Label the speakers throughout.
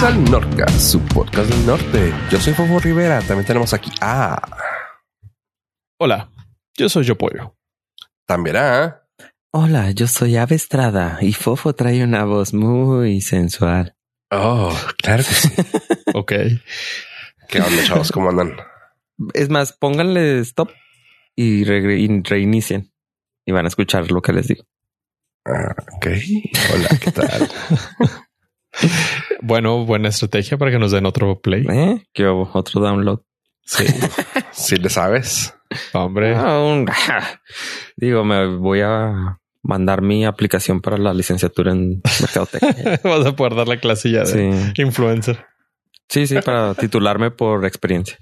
Speaker 1: Bienvenidos al Norca, su podcast del norte. Yo soy Fofo Rivera. También tenemos aquí a.
Speaker 2: Hola, yo soy Yo Pollo.
Speaker 1: También a.
Speaker 3: Hola, yo soy Ave Estrada y Fofo trae una voz muy sensual.
Speaker 1: Oh, claro que sí.
Speaker 2: Ok.
Speaker 1: ¿Qué onda, chavos? ¿Cómo andan?
Speaker 3: Es más, pónganle stop y, reinicien y van a escuchar lo que les digo.
Speaker 1: Ah, ok. Hola, ¿qué tal?
Speaker 2: Bueno, buena estrategia para que nos den otro play.
Speaker 3: ¿Eh? ¿Qué hubo? Otro download.
Speaker 2: Sí,
Speaker 1: Si le sabes.
Speaker 2: hombre.
Speaker 3: Ah, un- Digo, me voy a mandar mi aplicación para la licenciatura en mercadotecnia.
Speaker 2: Vas a poder dar la clase ya de
Speaker 3: Sí,
Speaker 2: influencer.
Speaker 3: sí, sí, para titularme por experiencia.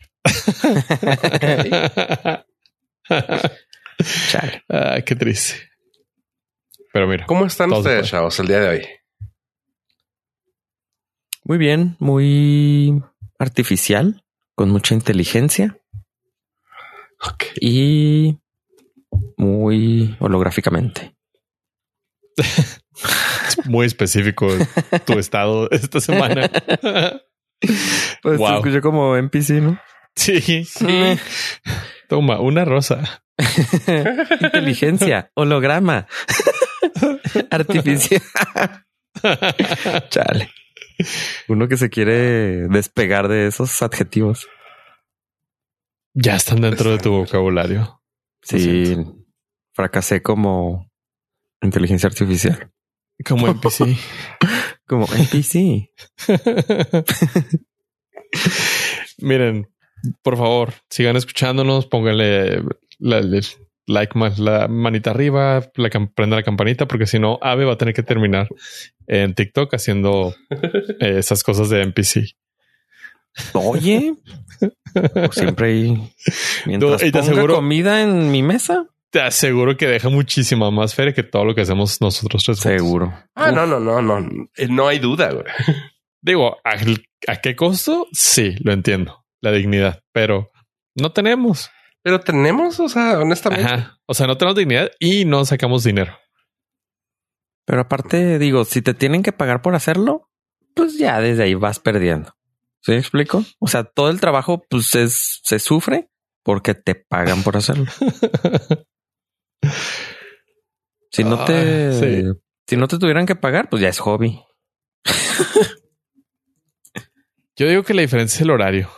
Speaker 3: Chale.
Speaker 2: ah, qué triste. Pero mira,
Speaker 1: ¿Cómo están ustedes, chavos, el día de hoy?
Speaker 3: Muy bien, muy artificial, con mucha inteligencia y muy holográficamente.
Speaker 2: es muy específico tu estado esta semana.
Speaker 3: Pues
Speaker 2: Wow.
Speaker 3: se escuchó como NPC, ¿no?
Speaker 2: sí, sí. Toma una rosa.
Speaker 3: Inteligencia, holograma, artificial. Chale. Uno que se quiere despegar de esos adjetivos.
Speaker 2: Ya están dentro de tu vocabulario.
Speaker 3: Sí, fracasé como inteligencia artificial.
Speaker 2: Como NPC.
Speaker 3: Como NPC.
Speaker 2: Miren, por favor, sigan escuchándonos, pónganle la, la- like más la manita arriba, la, prenda la campanita, porque si no, Ave va a tener que terminar en TikTok haciendo eh, esas cosas de NPC.
Speaker 3: Oye, siempre hay. Mientras
Speaker 2: y te
Speaker 3: ponga
Speaker 2: aseguro-
Speaker 3: comida en mi mesa,
Speaker 2: Te aseguro que deja muchísima más feria que todo lo que hacemos nosotros tres. juntos.
Speaker 3: seguro.
Speaker 1: Ah, no, no, no, no. Eh, No hay duda, güey.
Speaker 2: Digo, ¿a, a qué costo? Sí, lo entiendo. La dignidad, pero no tenemos.
Speaker 1: Pero tenemos, o sea, honestamente.
Speaker 2: Ajá. O sea, no tenemos dignidad y no sacamos dinero.
Speaker 3: Pero aparte, digo, si te tienen que pagar por hacerlo, pues ya desde ahí vas perdiendo. ¿Sí me explico? O sea, todo el trabajo, pues es, se sufre porque te pagan por hacerlo. Si no te,
Speaker 2: Ah, sí.
Speaker 3: si no te tuvieran que pagar, pues ya es hobby.
Speaker 2: Yo digo que la diferencia es el horario,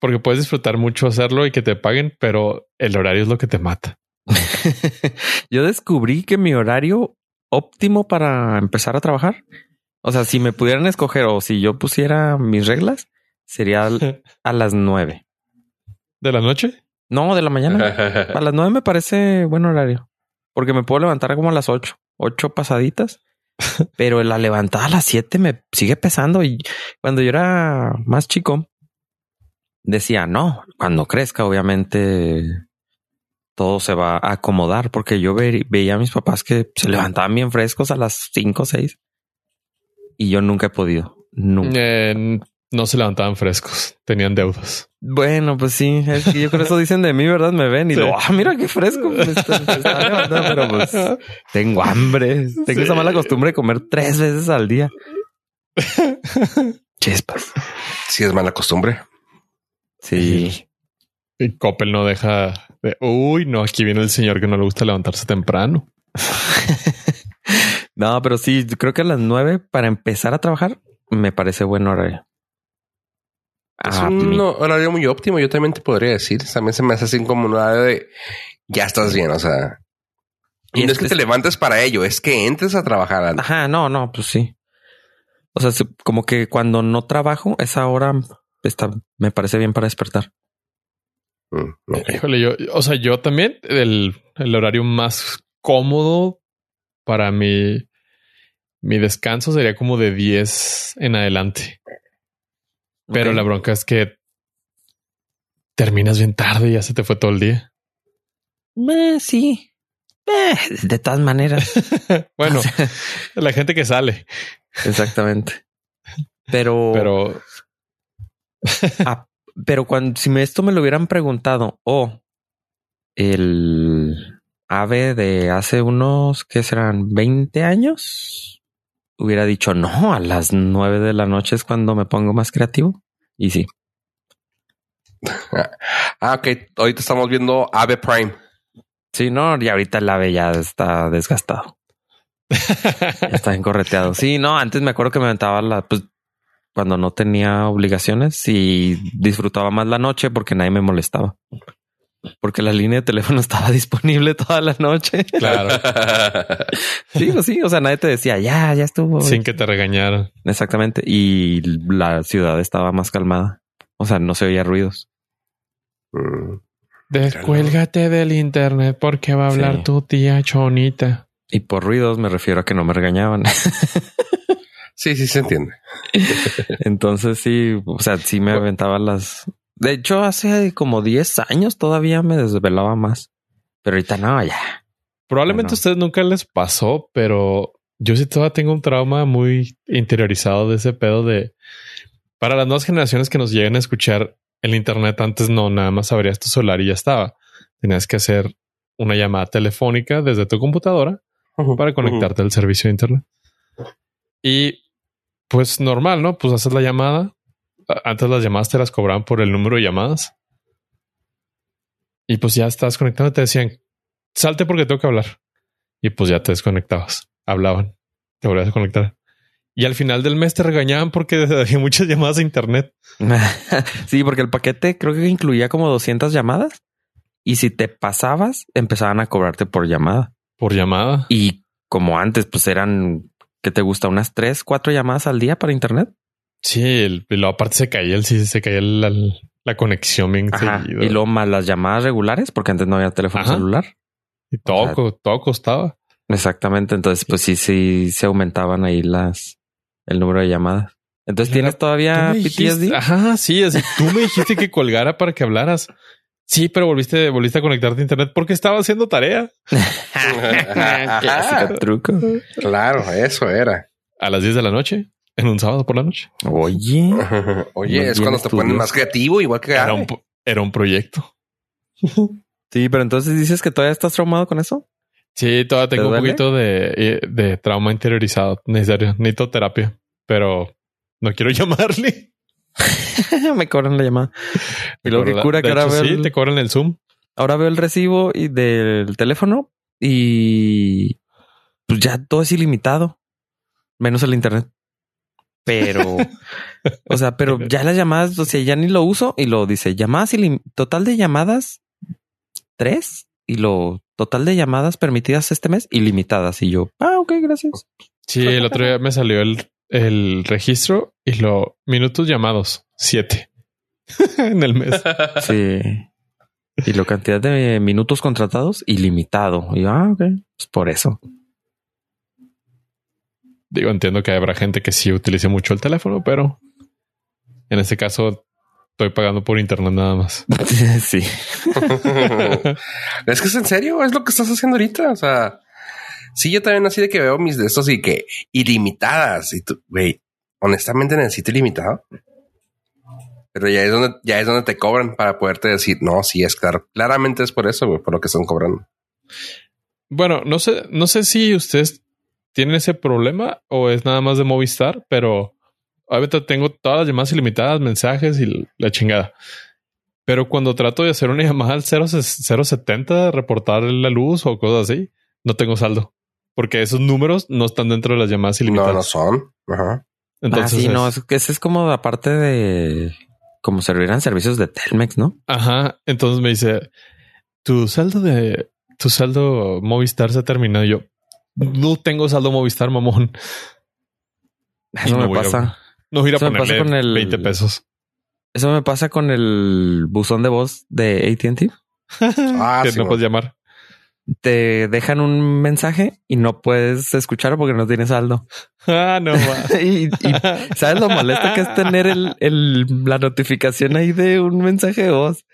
Speaker 2: porque puedes disfrutar mucho hacerlo y que te paguen, pero el horario es lo que te mata.
Speaker 3: Yo descubrí que mi horario óptimo para empezar a trabajar, o sea, si me pudieran escoger o si yo pusiera mis reglas, sería a las nueve.
Speaker 2: ¿De la noche?
Speaker 3: No, de la mañana. A las nueve me parece buen horario, porque me puedo levantar como a las ocho, ocho pasaditas, pero la levantada a las siete me sigue pesando. Y cuando yo era más chico, decía no, cuando crezca, obviamente todo se va a acomodar, porque yo ve- veía a mis papás que se levantaban bien frescos a las cinco o seis y yo nunca he podido. Nunca.
Speaker 2: Eh, no se levantaban frescos, tenían deudas.
Speaker 3: Bueno, pues sí, es que yo creo eso dicen de mí, ¿verdad? Me ven y
Speaker 2: Sí.
Speaker 3: lo, ah, mira qué fresco. me está- me está levantando", pero pues tengo hambre. Tengo esa mala costumbre de comer tres veces al día. Chispas.
Speaker 1: Sí, es mala costumbre.
Speaker 3: Sí.
Speaker 2: Y Coppel no deja de, uy, no, aquí viene el señor que no le gusta levantarse temprano.
Speaker 3: No, pero sí, creo que a las nueve para empezar a trabajar me parece buen horario.
Speaker 1: Es
Speaker 3: A
Speaker 1: un
Speaker 3: mí.
Speaker 1: horario muy óptimo. Yo también te podría decir. También se me hace así como un horario de ya estás bien. O sea,
Speaker 3: Y
Speaker 1: y no
Speaker 3: es
Speaker 1: es que te
Speaker 3: es-
Speaker 1: levantes para ello, es que entres a trabajar. antes.
Speaker 3: Ajá, no, no, pues sí. O sea, como que cuando no trabajo, esa hora está, me parece bien para despertar.
Speaker 1: Mm.
Speaker 2: Híjole, yo, o sea, yo también el, el horario más cómodo para mi, mi descanso sería como de 10 en adelante. Pero la bronca es que terminas bien tarde y ya se te fue todo el día.
Speaker 3: Eh, sí. Eh, de todas maneras.
Speaker 2: Bueno, la gente que sale,
Speaker 3: Exactamente. Pero,
Speaker 2: pero
Speaker 3: ah, pero cuando si me, esto me lo hubieran preguntado, o el ave de hace unos que serán 20 años, hubiera dicho no, a las nueve de la noche es cuando me pongo más creativo. Y sí.
Speaker 1: ah, ok. Ahorita estamos viendo Ave Prime.
Speaker 3: Sí, no, y ahorita el ave ya está desgastado. está encorreteado. Sí, no, antes me acuerdo que me aventaba la, pues, cuando no tenía obligaciones y disfrutaba más la noche porque nadie me molestaba. Porque la línea de teléfono estaba disponible toda la noche.
Speaker 2: Claro.
Speaker 3: sí, pues sí. O sea, nadie te decía ya, ya estuvo.
Speaker 2: Sin que te regañaran.
Speaker 3: Exactamente. Y la ciudad estaba más calmada. O sea, no se oía ruidos.
Speaker 2: Mm. Descuélgate del internet porque va a hablar tu tía chonita.
Speaker 3: Y por ruidos me refiero a que no me regañaban.
Speaker 1: sí, sí se entiende.
Speaker 3: Entonces sí, o sea, sí me aventaba las. De hecho, hace como 10 años todavía me desvelaba más. Pero ahorita no, ya.
Speaker 2: Probablemente a ustedes nunca les pasó, pero yo sí todavía tengo un trauma muy interiorizado de ese pedo de para las nuevas generaciones que nos lleguen a escuchar el Internet antes no, nada más abrías tu celular y ya estaba. Tenías que hacer una llamada telefónica desde tu computadora para conectarte al servicio de Internet. Y pues normal, ¿no? Pues haces la llamada. Antes las llamadas te las cobraban por el número de llamadas. Y pues ya estás conectando. Te decían, salte porque tengo que hablar. Y pues ya te desconectabas. Hablaban. Te volvías a conectar. Y al final del mes te regañaban porque había muchas llamadas a internet.
Speaker 3: sí, porque el paquete creo que incluía como 200 llamadas. Y si te pasabas, empezaban a cobrarte por llamada.
Speaker 2: Por llamada.
Speaker 3: Y como antes, pues eran, ¿qué te gusta? Unas tres, cuatro llamadas al día para internet.
Speaker 2: Sí, y luego aparte se caía el, sí, se caía la, conexión bien seguido.
Speaker 3: Y luego más las llamadas regulares, porque antes no había teléfono celular.
Speaker 2: Y todo, todo costaba.
Speaker 3: Exactamente. Entonces, pues sí, sí se aumentaban ahí las, el número de llamadas. Entonces, ¿tienes todavía PTSD?
Speaker 2: Ajá, sí, así tú me dijiste que colgara para que hablaras. Sí, pero volviste, volviste a conectarte a internet porque estaba haciendo tarea.
Speaker 3: Clásico truco.
Speaker 1: Claro, eso era.
Speaker 2: A las 10 de la noche, en un sábado por la noche.
Speaker 3: Oye,
Speaker 1: oye, es cuando te ponen más creativo, igual que
Speaker 2: era un, era un proyecto.
Speaker 3: sí, pero entonces dices que todavía estás traumado con eso.
Speaker 2: Sí, todavía tengo un poquito de, de, trauma interiorizado. Necesario, necesito terapia, pero no quiero llamarle.
Speaker 3: Me cobran la llamada. Y lo que cura que ahora veo.
Speaker 2: Sí, te cobran el Zoom.
Speaker 3: Ahora veo el recibo y del teléfono y pues ya todo es ilimitado, menos el internet. Pero, o sea, pero ya las llamadas, o sea, ya ni lo uso y lo dice llamadas total de llamadas tres y lo total de llamadas permitidas este mes ilimitadas. Y yo, ah, ok, gracias.
Speaker 2: Sí, el otro día me salió el, el registro y lo minutos llamados, siete en el mes.
Speaker 3: Sí. Y la cantidad de minutos contratados ilimitado. Y yo, ah, ok, pues por eso.
Speaker 2: Digo, entiendo que habrá gente que sí utilice mucho el teléfono, pero en este caso Estoy pagando por internet nada más.
Speaker 3: sí.
Speaker 1: es que es en serio, es lo que estás haciendo ahorita. O sea, sí, yo también así de que veo mis de estos y que ilimitadas. Y tú, güey, honestamente necesito ilimitado. Pero ya es donde, ya es donde te cobran para poderte decir, no, sí es claro. Claramente es por eso, güey, por lo que están cobrando.
Speaker 2: Bueno, no sé, no sé si ustedes tienen ese problema o es nada más de Movistar, pero Obviamente tengo todas las llamadas ilimitadas, mensajes y la chingada. Pero cuando trato de hacer una llamada al 070, reportar la luz o cosas así, no tengo saldo. Porque esos números no están dentro de las llamadas ilimitadas.
Speaker 1: No, no son. Ajá.
Speaker 3: Entonces, ah, sí, no, es que ese es como aparte de como servirán servicios de Telmex, ¿no?
Speaker 2: Ajá. Entonces me dice tu saldo de tu saldo Movistar se ha terminado. yo no tengo saldo Movistar, mamón.
Speaker 3: Eso me pasa.
Speaker 2: No ir a ponerle con el, 20 pesos.
Speaker 3: Eso me pasa con el buzón de voz de AT&T.
Speaker 2: ah, que no puedes llamar.
Speaker 3: Te dejan un mensaje y no puedes escucharlo porque no tienes saldo.
Speaker 2: Ah, no.
Speaker 3: y, sabes lo molesto que es tener el, la notificación ahí de un mensaje de voz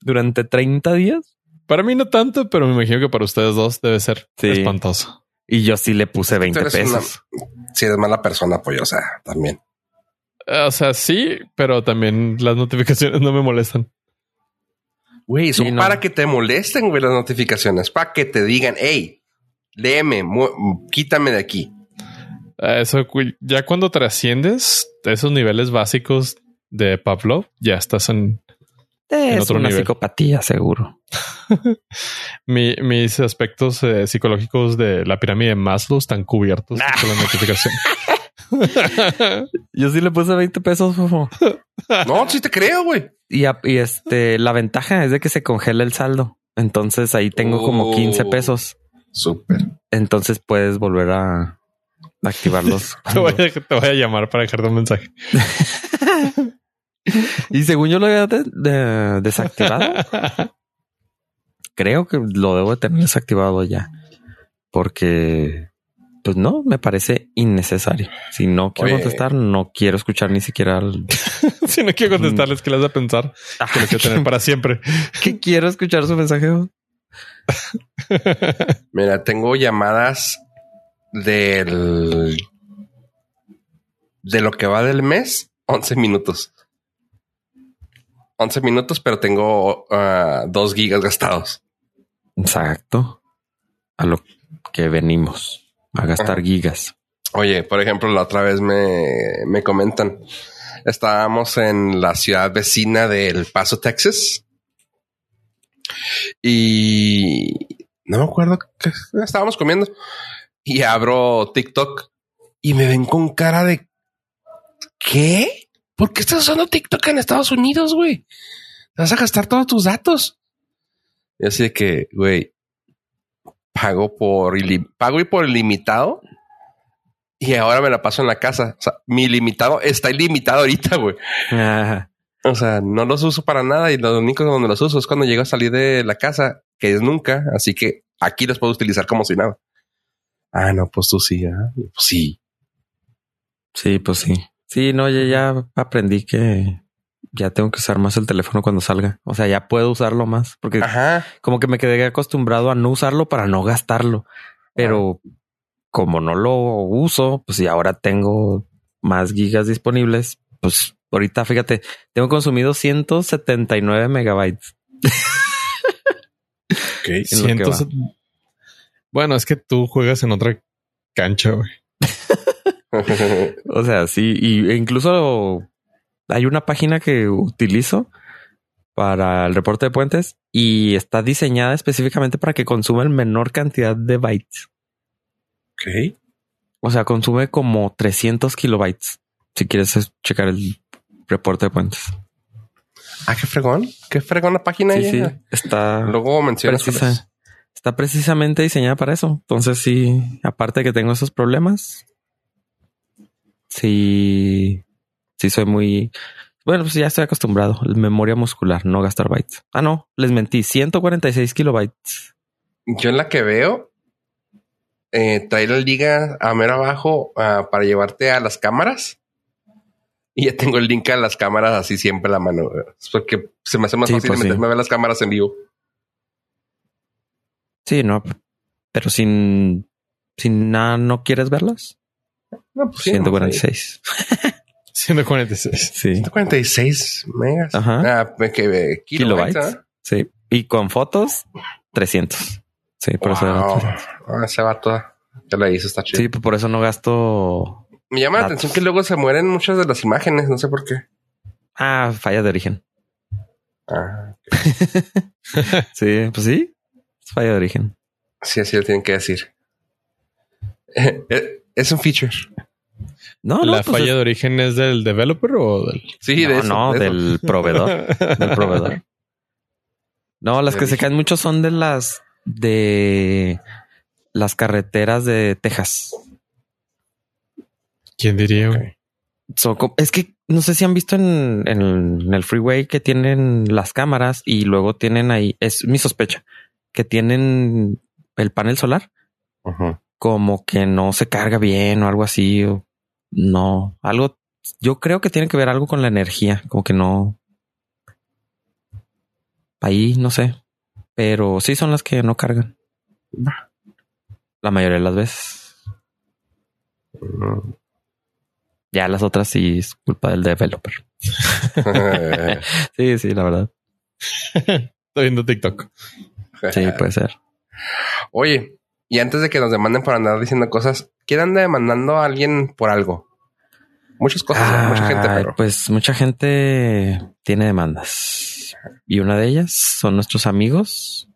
Speaker 3: durante 30 días.
Speaker 2: Para mí no tanto, pero me imagino que para ustedes dos debe ser espantoso.
Speaker 3: Y yo sí le puse 20 pesos.
Speaker 1: si eres mala persona, pues, o sea, también.
Speaker 2: O sea, sí, pero también las notificaciones no me molestan.
Speaker 1: Güey, son para que te molesten, güey, las notificaciones, para que te digan, hey, léeme, quítame de aquí.
Speaker 2: Eso, ya cuando trasciendes esos niveles básicos de Pavlov, ya estás en,
Speaker 3: es otro una psicopatía, seguro.
Speaker 2: mis aspectos eh, psicológicos de la pirámide de Maslow están cubiertos por la notificación.
Speaker 3: Yo sí le puse 20 pesos.
Speaker 1: no, sí te creo, güey.
Speaker 3: Y, este, la ventaja es de que se congela el saldo. Entonces ahí tengo como 15 pesos.
Speaker 1: Súper.
Speaker 3: Entonces puedes volver a activarlos.
Speaker 2: te, voy a, te voy a llamar para dejarte un mensaje.
Speaker 3: y según yo lo había desactivado, creo que lo debo de tener desactivado ya. Porque, pues no, me parece innecesario. Si no quiero contestar, no quiero escuchar ni siquiera.
Speaker 2: si no quiero contestarles, ¿qué les vas a pensar? Que lo quiero tener para siempre.
Speaker 3: que quiero escuchar su mensaje.
Speaker 1: Mira, tengo llamadas del de lo que va del mes, 11 minutos. 11 minutos, pero tengo uh, 2 gigas gastados.
Speaker 3: Exacto. A lo que venimos, a gastar gigas.
Speaker 1: Oye, por ejemplo, la otra vez me, me comentan, estábamos en la ciudad vecina del Paso, Texas. Y no me acuerdo que estábamos comiendo y abro TikTok y me ven con cara de ¿qué? ¿Por qué estás usando TikTok en Estados Unidos, güey? vas a gastar todos tus datos. Y así de que, güey, pago por pago y por ilimitado y ahora me la paso en la casa. O sea, mi ilimitado está ilimitado ahorita, güey. O sea, no los uso para nada y lo único donde los uso es cuando llego a salir de la casa, que es nunca. Así que aquí los puedo utilizar como si nada. Ah, no, pues tú sí, ¿ah? Pues sí.
Speaker 3: Sí, pues sí. Sí, no, ya, ya aprendí que ya tengo que usar más el teléfono cuando salga. O sea, ya puedo usarlo más porque como que me quedé acostumbrado a no usarlo para no gastarlo. Pero como no lo uso, pues y ahora tengo más gigas disponibles, pues ahorita fíjate, tengo consumido 179 megabytes.
Speaker 2: Ok, Bueno, es que tú juegas en otra cancha, güey.
Speaker 3: o sea, sí, y e incluso hay una página que utilizo para el reporte de puentes y está diseñada específicamente para que consuma el menor cantidad de bytes.
Speaker 1: Ok.
Speaker 3: O sea, consume como 300 kilobytes. Si quieres checar el reporte de puentes.
Speaker 1: Ah, qué fregón. Qué fregón la página.
Speaker 3: Sí, sí. Está.
Speaker 1: Luego mencionas.
Speaker 3: está precisamente diseñada para eso. Entonces, sí, aparte de que tengo esos problemas, sí, sí soy muy. Bueno, pues ya estoy acostumbrado. Memoria muscular, no gastar bytes. Ah, no, les mentí. 146 kilobytes.
Speaker 1: Yo en la que veo, eh, trae la liga a mero abajo ah, para llevarte a las cámaras. Y ya tengo el link a las cámaras así siempre a la mano. Es porque se me hace más fácil pues meterme a ver las cámaras en vivo.
Speaker 3: Sí, no, pero sin, sin nada, ¿no quieres verlas?
Speaker 1: No, pues
Speaker 3: 146.
Speaker 2: 146.
Speaker 3: Sí.
Speaker 1: 146 megas.
Speaker 3: Ajá.
Speaker 1: Ah, que, kilobytes.
Speaker 3: Sí. Y con fotos, 300. Sí, por eso era.
Speaker 1: Ah, ese vato que le hizo está chido.
Speaker 3: Sí, por eso no gasto.
Speaker 1: Me llama la atención que luego se mueren muchas de las imágenes. No sé por qué.
Speaker 3: Ah, falla de origen.
Speaker 1: Ah,
Speaker 3: sí, pues sí. Es falla de origen.
Speaker 1: Sí, así lo tienen que decir. Eh, es un feature.
Speaker 3: No,
Speaker 2: ¿La
Speaker 3: pues
Speaker 2: falla de origen es del developer o del?
Speaker 1: Sí, de
Speaker 3: no, del proveedor. del proveedor. No, las que se caen mucho son de las de las carreteras de Texas.
Speaker 2: ¿Quién diría?
Speaker 3: es que no sé si han visto en, el freeway que tienen las cámaras y luego tienen ahí, es mi sospecha, que tienen el panel solar. Como que no se carga bien o algo así. O no, algo. Yo creo que tiene que ver algo con la energía, como que no. Ahí no sé, pero sí son las que no cargan. La mayoría de las veces. Ya las otras sí es culpa del developer. sí, sí, la verdad.
Speaker 2: Estoy viendo TikTok.
Speaker 3: Sí, puede ser.
Speaker 1: Oye, y antes de que nos demanden por andar diciendo cosas, ¿Quién anda demandando a alguien por algo? Muchas cosas, mucha gente, pero.
Speaker 3: Pues mucha gente tiene demandas. Y una de ellas son nuestros amigos,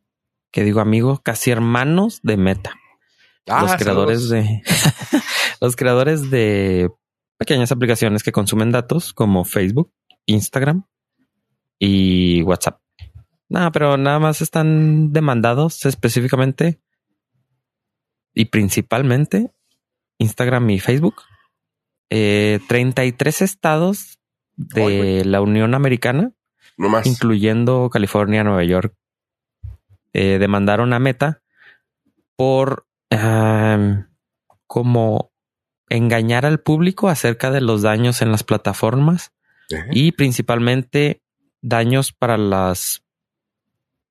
Speaker 3: que digo amigos, casi hermanos de Meta. Ah, los creadores de los creadores de pequeñas aplicaciones que consumen datos como Facebook, Instagram y WhatsApp. Nada, pero nada más están demandados específicamente y principalmente Instagram y Facebook. Eh, 33 estados de la Unión Americana, incluyendo California, Nueva York, eh, demandaron a Meta por como engañar al público acerca de los daños en las plataformas y principalmente daños para las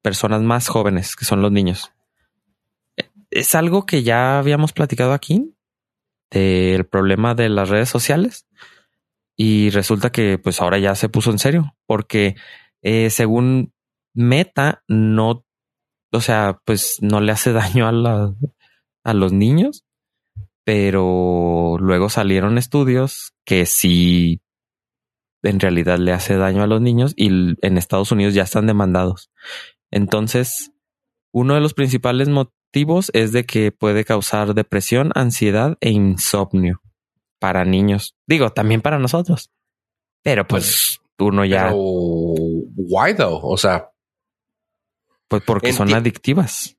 Speaker 3: personas más jóvenes, que son los niños. Es algo que ya habíamos platicado aquí del problema de las redes sociales y resulta que pues ahora ya se puso en serio porque eh, según Meta no, o sea, pues no le hace daño a, la, a los niños, pero luego salieron estudios que sí en realidad le hace daño a los niños y en Estados Unidos ya están demandados. Entonces, uno de los principales es de que puede causar depresión, ansiedad e insomnio para niños. Digo, también para nosotros. Pero pues uno ya.
Speaker 1: why though? O sea,
Speaker 3: pues porque son adictivas.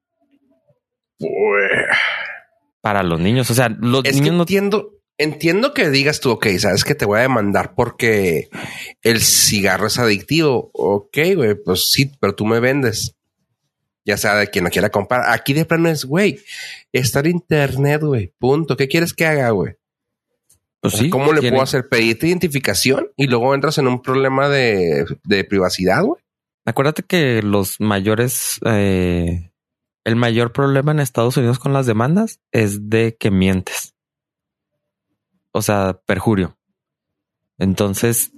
Speaker 3: Para los niños. O sea, los niños no.
Speaker 1: Entiendo, entiendo que digas tú, ok, sabes que te voy a demandar porque el cigarro es adictivo. Ok, güey, pues sí, pero tú me vendes. Ya sea de quien no quiera comprar. Aquí de plano es, güey, está en internet, güey. Punto. ¿Qué quieres que haga, güey? Pues sí, ¿Cómo le puedo hacer? Pedirte identificación y luego entras en un problema de, de privacidad, güey.
Speaker 3: Acuérdate que los mayores, eh, el mayor problema en Estados Unidos con las demandas es de que mientes o sea, perjurio. Entonces,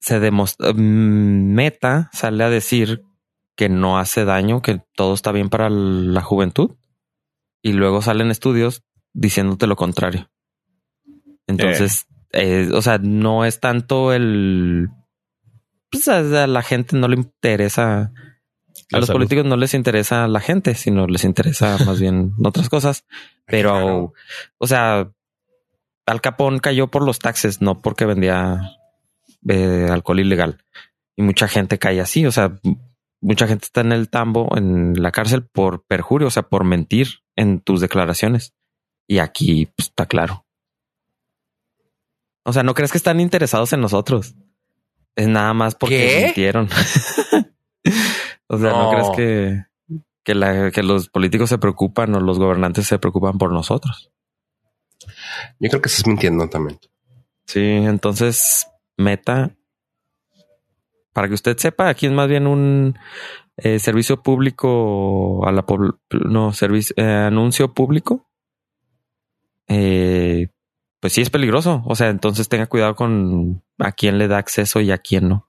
Speaker 3: se demostró, mm, Meta sale a decir que no hace daño, que todo está bien para la juventud. Y luego salen estudios diciéndote lo contrario. Entonces, eh. o sea, no es tanto el... Pues a la gente no le interesa... A los políticos no les interesa la gente, sino les interesa más bien otras cosas. Pero, o sea, al Capón cayó por los taxes, no porque vendía eh, alcohol ilegal. Y mucha gente cae así, o sea, mucha gente está en el tambo, en la cárcel por perjurio, o sea, por mentir en tus declaraciones. Y aquí pues, está claro. O sea, no crees que están interesados en nosotros. Es nada más porque mintieron. o sea, no, crees que, que, que los políticos se preocupan o los gobernantes se preocupan por nosotros.
Speaker 1: Yo creo que estás mintiendo también.
Speaker 3: Sí, entonces Meta, para que usted sepa, aquí es más bien un eh, servicio público a la no servicio eh, anuncio público. Eh, pues sí es peligroso. O sea, entonces tenga cuidado con a quién le da acceso y a quién no.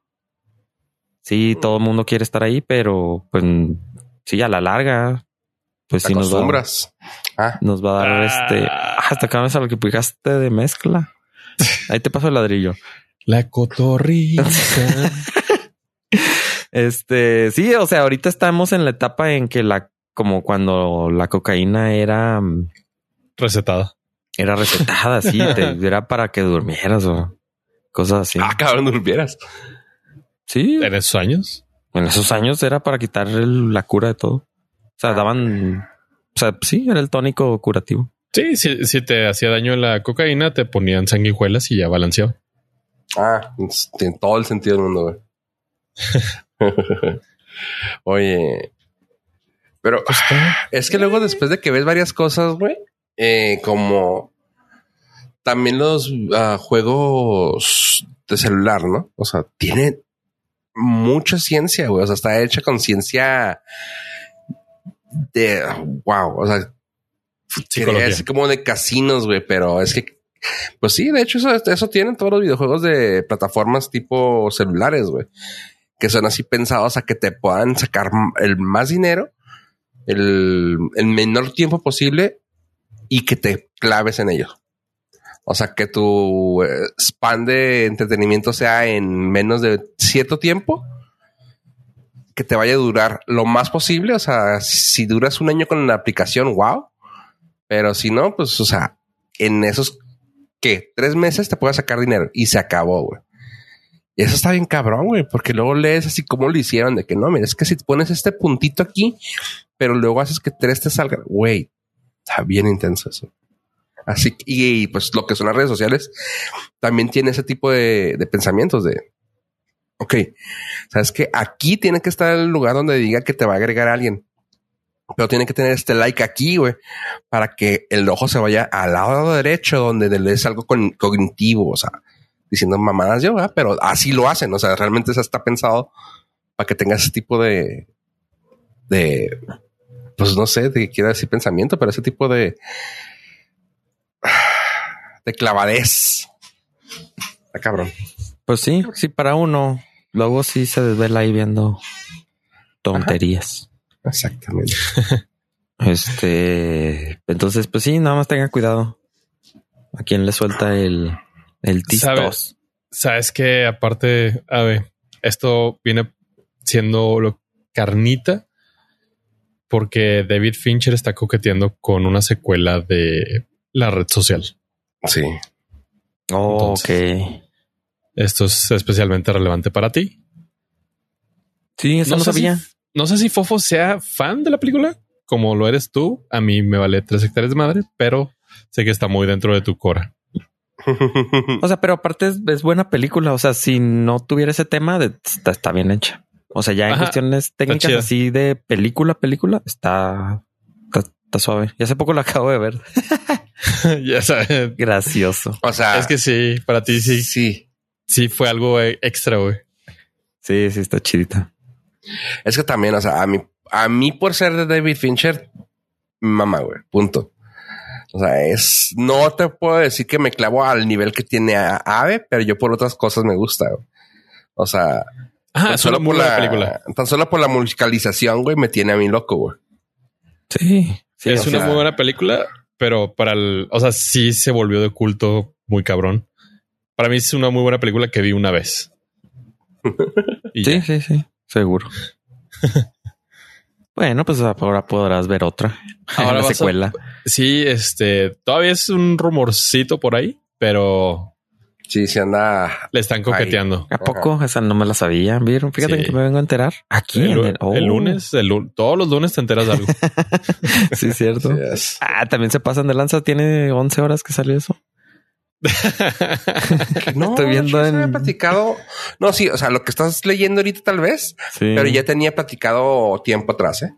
Speaker 3: Sí, todo el mundo quiere estar ahí, pero pues sí, a la larga pues sí nos va, ah. nos va a dar este. Ah, hasta acá a lo que picaste de mezcla. Ahí te paso el ladrillo.
Speaker 2: La cotorrita.
Speaker 3: este sí, o sea, ahorita estamos en la etapa en que la, como cuando la cocaína era mm,
Speaker 2: recetada,
Speaker 3: era recetada, sí, era para que durmieras o cosas así.
Speaker 1: Ah, cabrón, durmieras.
Speaker 3: Sí.
Speaker 2: En esos años.
Speaker 3: En esos años era para quitar la cura de todo. O sea, daban, o sea, sí, era el tónico curativo.
Speaker 2: Sí, si, te hacía daño la cocaína, te ponían sanguijuelas y ya balanceaba.
Speaker 1: Ah, tiene todo el sentido del mundo, güey. Oye, pero pues es que luego después de que ves varias cosas, güey, eh, como también los ah, juegos de celular, ¿no? O sea, tiene mucha ciencia, güey. O sea, está hecha con ciencia de wow, o sea, es como de casinos, güey, pero es que, pues sí, de hecho, eso, eso tienen todos los videojuegos de plataformas tipo celulares, güey, que son así pensados a que te puedan sacar el más dinero, el, menor tiempo posible y que te claves en ellos. O sea, que tu eh, span de entretenimiento sea en menos de cierto tiempo, que te vaya a durar lo más posible. O sea, si duras un año con la aplicación, wow. Pero si no, pues, o sea, en esos que tres meses te puedes sacar dinero y se acabó, güey. Eso está bien cabrón, güey, porque luego lees así como lo hicieron de que no, mira, es que si pones este puntito aquí, pero luego haces que tres te salgan, güey, está bien intenso eso. Así que, y, pues lo que son las redes sociales también tiene ese tipo de, de pensamientos de, ok, sabes que aquí tiene que estar el lugar donde diga que te va a agregar alguien, pero tiene que tener este like aquí, güey, para que el ojo se vaya al lado derecho donde lees algo cognitivo, o sea, diciendo mamadas yo, pero así lo hacen, o sea, realmente eso está pensado para que tengas ese tipo de, de, pues no sé, de quiero decir pensamiento, pero ese tipo de, de clavadez. Está cabrón.
Speaker 3: Pues sí, sí, para uno. Luego sí se desvela ahí viendo tonterías.
Speaker 1: Exactamente.
Speaker 3: este, entonces, pues sí, nada más tenga cuidado. A quien le suelta el, el tistos.
Speaker 2: Sabes que aparte, a ver, esto viene siendo lo carnita porque David Fincher está coqueteando con una secuela de la red social.
Speaker 1: Sí.
Speaker 3: ok.
Speaker 2: Esto es especialmente relevante para ti.
Speaker 3: Sí, eso no, sabía.
Speaker 2: no sé si Fofo sea fan de la película, como lo eres tú. A mí me vale tres hectáreas de madre, pero sé que está muy dentro de tu cora.
Speaker 3: o sea, pero aparte es, buena película. O sea, si no tuviera ese tema, está, bien hecha. O sea, ya en cuestiones técnicas así de película, película, está, está, suave. Y hace poco la acabo de ver.
Speaker 2: ya sabes.
Speaker 3: Gracioso.
Speaker 2: O sea, es que sí, para ti sí. Sí. Sí, fue algo extra, güey.
Speaker 3: Sí, sí, está chidita.
Speaker 1: Es que también, o sea, a mí, a mí por ser de David Fincher, mamá, güey, punto. O sea, es, no te puedo decir que me clavo al nivel que tiene Ave, pero yo por otras cosas me gusta. O sea,
Speaker 2: tan solo por la película.
Speaker 1: Tan solo por la musicalización, güey, me tiene a mí loco, güey.
Speaker 3: Sí,
Speaker 2: sí. Es una muy buena película, pero para el, o sea, sí se volvió de culto muy cabrón. Para mí es una muy buena película que vi una vez.
Speaker 3: sí, sí, sí, seguro. bueno, pues ahora podrás ver otra. Ahora la secuela.
Speaker 2: Sí, este todavía es un rumorcito por ahí, pero
Speaker 1: Sí, se anda.
Speaker 2: Le están coqueteando.
Speaker 3: ¿A poco? Esa no me la sabía. ¿Vieron? Fíjate que me vengo a enterar. Aquí.
Speaker 2: El, el, oh. lunes, todos los lunes te enteras de algo.
Speaker 3: sí, cierto. Ah, también se pasan de lanza. Tiene 11 horas que salió eso.
Speaker 1: no, estoy viendo en. platicado. No, sí, o sea, lo que estás leyendo ahorita tal vez, pero ya tenía platicado tiempo atrás, ¿eh?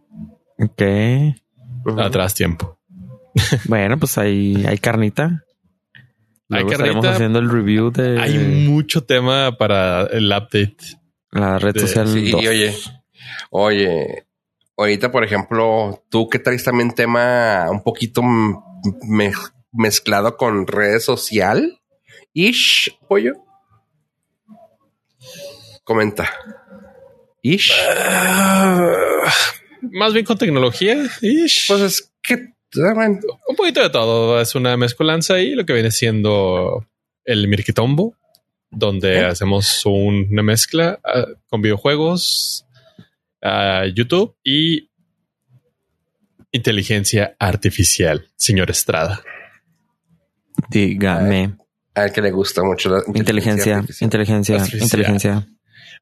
Speaker 3: Ok.
Speaker 2: Atrás tiempo.
Speaker 3: bueno, pues ahí hay carnita.
Speaker 2: Luego hay
Speaker 3: carnita. haciendo el review de.
Speaker 2: Hay mucho tema para el update.
Speaker 3: La red social.
Speaker 1: Sí, oye, oye, ahorita, por ejemplo, tú que traes también tema un poquito mezclado con red social. Ish, pollo. Comenta. Ish.
Speaker 2: Ah, más bien con tecnología. Ish.
Speaker 1: Pues es que
Speaker 2: un poquito de todo. Es una mezcolanza y lo que viene siendo el Mirquitombo, donde hacemos una mezcla ah, con videojuegos, uh, YouTube y inteligencia artificial, señor Estrada.
Speaker 3: Dígame.
Speaker 1: A que le gusta mucho la
Speaker 3: inteligencia, inteligencia, inteligencia.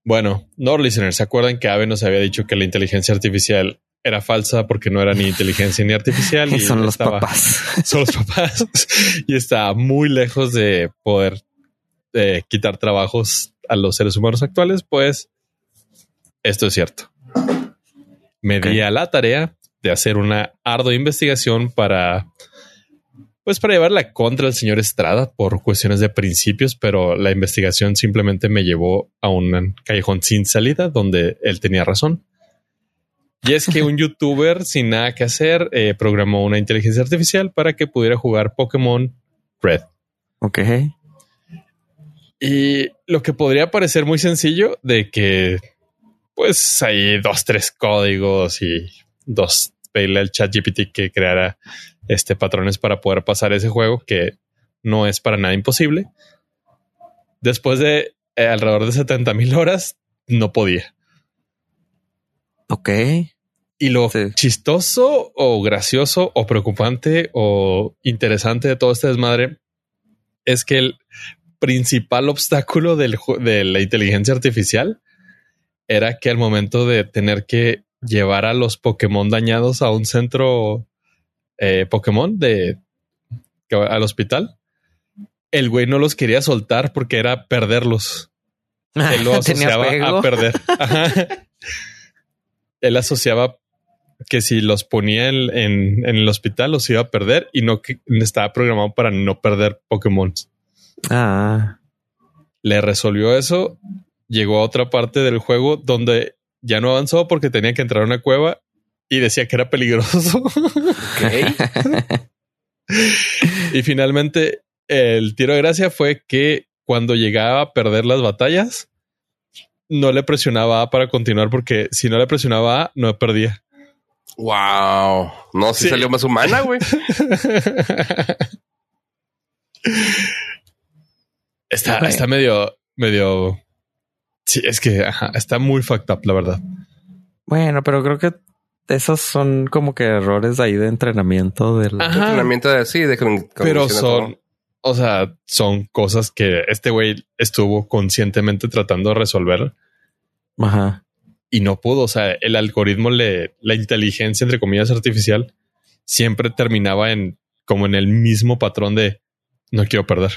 Speaker 2: Bueno, no listeners, ¿se acuerdan que Ave nos había dicho que la inteligencia artificial era falsa porque no era ni inteligencia ni artificial?
Speaker 3: y son los papás.
Speaker 2: Son los papás. y está muy lejos de poder eh, quitar trabajos a los seres humanos actuales. Pues esto es cierto. Me di a la tarea de hacer una ardua investigación para pues para llevarla contra el señor Estrada por cuestiones de principios, pero la investigación simplemente me llevó a un callejón sin salida donde él tenía razón. Y es que un youtuber sin nada que hacer eh, programó una inteligencia artificial para que pudiera jugar Pokémon Red.
Speaker 3: Ok.
Speaker 2: Y lo que podría parecer muy sencillo de que pues hay dos, tres códigos y dos, pedirle al chat GPT que creara este, patrones para poder pasar ese juego, que no es para nada imposible. Después de eh, alrededor de 70 mil horas, no podía.
Speaker 3: Ok.
Speaker 2: Y lo chistoso o gracioso o preocupante o interesante de todo este desmadre es que el principal obstáculo del, de la inteligencia artificial era que al momento de tener que llevar a los Pokémon dañados a un centro eh, Pokémon de al hospital, el güey no los quería soltar porque era perderlos. Él lo asociaba a perder. Él asociaba que si los ponía en, el hospital los iba a perder y no que estaba programado para no perder Pokémon.
Speaker 3: Ah.
Speaker 2: Le resolvió eso. Llegó a otra parte del juego donde ya no avanzó porque tenía que entrar a una cueva y decía que era peligroso. y finalmente el tiro de gracia fue que cuando llegaba a perder las batallas, no le presionaba A para continuar porque si no le presionaba A, no perdía.
Speaker 1: Wow. No, si salió más humana, güey.
Speaker 2: está, está medio, medio. Sí, es que está muy fucked up, la verdad.
Speaker 3: Bueno, pero creo que esos son como que errores ahí de entrenamiento del
Speaker 1: entrenamiento de sí, de
Speaker 2: pero son, o sea, son cosas que este güey estuvo conscientemente tratando de resolver.
Speaker 3: Ajá.
Speaker 2: Y no pudo. O sea, el algoritmo le, la inteligencia, entre comillas, artificial, siempre terminaba en como en el mismo patrón de no quiero perder.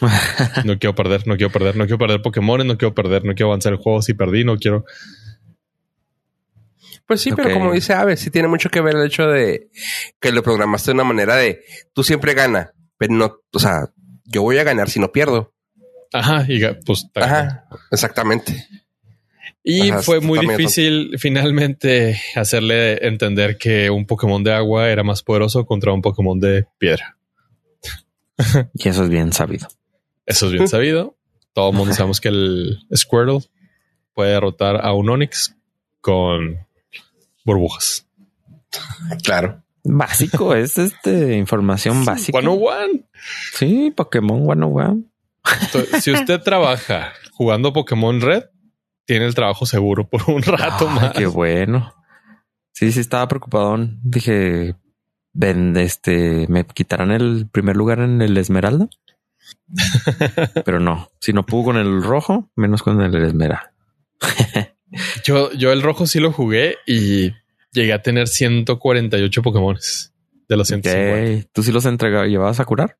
Speaker 2: no quiero perder, no quiero perder, no quiero perder Pokémon, no quiero perder, no quiero avanzar el juego si perdí, no quiero.
Speaker 1: Pues sí, pero como dice Ave, sí tiene mucho que ver el hecho de que lo programaste de una manera de tú siempre gana, pero no, o sea, yo voy a ganar si no pierdo.
Speaker 2: Ajá, y pues.
Speaker 1: Ajá, exactamente.
Speaker 2: Y fue muy difícil finalmente hacerle entender que un Pokémon de agua era más poderoso contra un Pokémon de piedra.
Speaker 3: y eso es bien sabido.
Speaker 2: Eso es bien sabido. Todo el mundo sabemos que el Squirtle puede derrotar a un Onix con burbujas.
Speaker 1: Claro.
Speaker 3: Básico, es este información básica.
Speaker 2: 101.
Speaker 3: Sí, Pokémon 101.
Speaker 2: si usted trabaja jugando Pokémon Red, tiene el trabajo seguro por un rato más.
Speaker 3: Qué bueno. Sí, sí, estaba preocupado. Dije, ven, este, me quitarán el primer lugar en el Esmeralda. Pero no, si no pudo con el rojo, menos con el Esmeralda.
Speaker 2: yo, yo el rojo sí lo jugué y llegué a tener 148 Pokémon de los 150.
Speaker 3: ¿Tú sí los entregabas, llevabas a curar?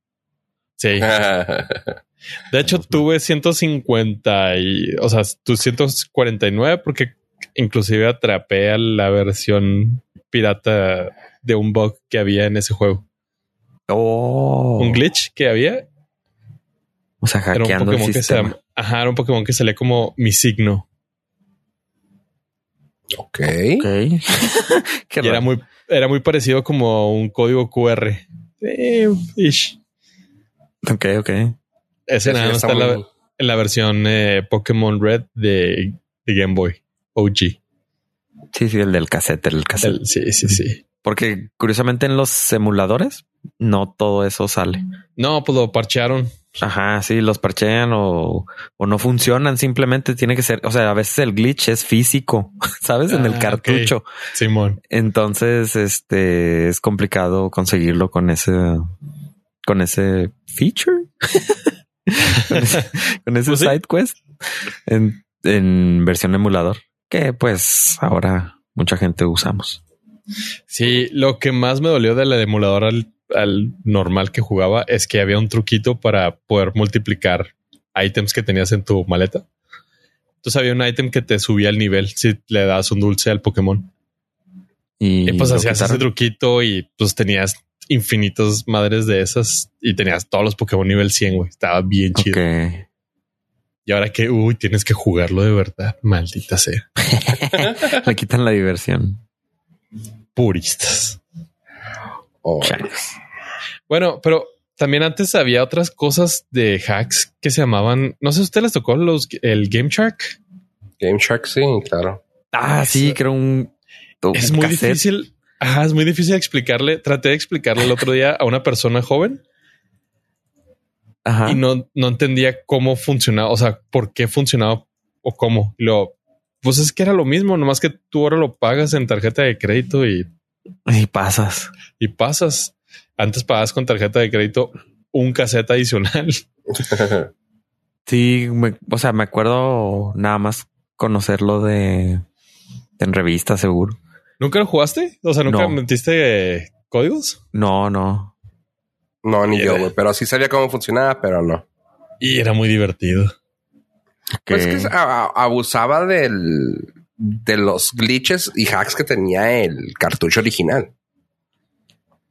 Speaker 2: Sí. De hecho, tuve 150 y, o sea, tus 149 porque inclusive atrapé a la versión pirata de un bug que había en ese juego.
Speaker 3: Oh.
Speaker 2: Un glitch que había.
Speaker 3: O sea, hackeando era un Pokémon
Speaker 2: que se, ajá, era un Pokémon que salía como mi signo.
Speaker 1: Ok.
Speaker 3: okay.
Speaker 2: era muy, era muy parecido como un código QR. Eh,
Speaker 3: Ok, ok.
Speaker 2: Ese nada está, en, la, versión eh, Pokémon Red de, Game Boy OG.
Speaker 3: Sí, sí, el del cassette, el cassette.
Speaker 2: sí, sí, sí.
Speaker 3: Porque curiosamente en los emuladores no todo eso sale.
Speaker 2: No, pues lo parchearon.
Speaker 3: Ajá, sí, los parchean o, o, no funcionan. Simplemente tiene que ser, o sea, a veces el glitch es físico, sabes, en el ah, cartucho.
Speaker 2: Simón.
Speaker 3: Entonces, este es complicado conseguirlo con ese, con ese feature, con ese, pues side quest en, en versión emulador que pues ahora mucha gente usamos.
Speaker 2: Sí, lo que más me dolió de la emulador al, al, normal que jugaba es que había un truquito para poder multiplicar ítems que tenías en tu maleta. Entonces había un ítem que te subía el nivel si le das un dulce al Pokémon. Y, pues hacías ese truquito y pues tenías infinitas madres de esas y tenías todos los Pokémon nivel 100, güey. Estaba bien chido. Y ahora que, uy, tienes que jugarlo de verdad. Maldita sea.
Speaker 3: Le quitan la diversión.
Speaker 2: Puristas. Oh. Bueno, pero también antes había otras cosas de hacks que se llamaban, no sé, ¿usted les tocó los, el Game Shark?
Speaker 1: Game Shark, sí, claro.
Speaker 3: Ah, sí, creo un...
Speaker 2: Es muy difícil Ajá, es muy difícil explicarle. Traté de explicarle el otro día a una persona joven
Speaker 3: Ajá.
Speaker 2: y no, no entendía cómo funcionaba, o sea, por qué funcionaba o cómo. Y Lo, pues es que era lo mismo, nomás que tú ahora lo pagas en tarjeta de crédito y,
Speaker 3: Y pasas.
Speaker 2: y pasas. Antes pagabas con tarjeta de crédito un cassette adicional.
Speaker 3: Sí, me- o sea, me acuerdo nada más conocerlo de en revista, seguro.
Speaker 2: ¿Nunca lo jugaste? O sea, ¿nunca
Speaker 3: No.
Speaker 2: metiste eh, códigos?
Speaker 3: No, no.
Speaker 1: No, ni yo, güey. Pero sí sabía cómo funcionaba, pero no.
Speaker 2: Y era muy divertido.
Speaker 1: Pues
Speaker 3: Que-
Speaker 1: que abusaba del, de los glitches y hacks que tenía el cartucho original.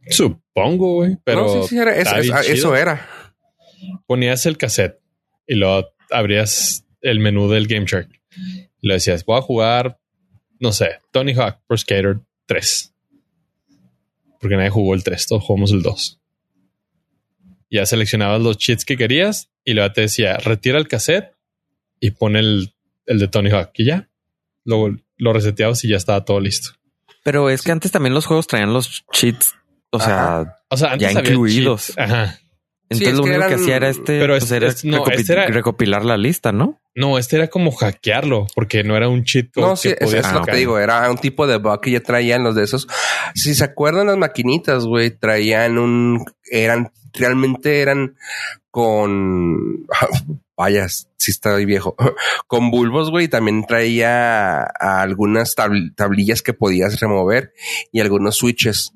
Speaker 2: Supongo, güey. Pero
Speaker 1: no, sí, sí, era- eso era.
Speaker 2: ponías el cassette y luego abrías el menú del Game Shark. Y le decías, voy a jugar, no sé, Tony Hawk Pro Skater 3. Porque nadie jugó el 3, todos jugamos el 2. Ya seleccionabas los cheats que querías y luego te decía, retira el cassette y pone el, el de Tony Hawk y ya. Luego lo reseteabas y ya estaba todo listo.
Speaker 3: Pero es que antes también los juegos traían los cheats, o sea,
Speaker 2: O sea, antes
Speaker 3: Ya incluidos.
Speaker 2: cheats. Ajá.
Speaker 3: entonces
Speaker 1: es
Speaker 3: lo único que
Speaker 1: eran-
Speaker 3: hacía era este,
Speaker 2: Pero
Speaker 3: pues,
Speaker 2: es-
Speaker 3: era
Speaker 2: es- no,
Speaker 3: recopi-
Speaker 2: este era-
Speaker 3: recopilar la lista, ¿no?
Speaker 2: No, este era como hackearlo porque no era un cheat code
Speaker 1: No, sí,
Speaker 2: que
Speaker 1: es,
Speaker 2: podías
Speaker 1: es lo que te digo. Era un tipo de bug que ya traían los de esos. Si se acuerdan las maquinitas, güey, traían un... Eran... Realmente eran con... Vaya, sí estoy viejo. Con bulbos, güey. También traía a algunas tabl- tablillas que podías remover y algunos switches.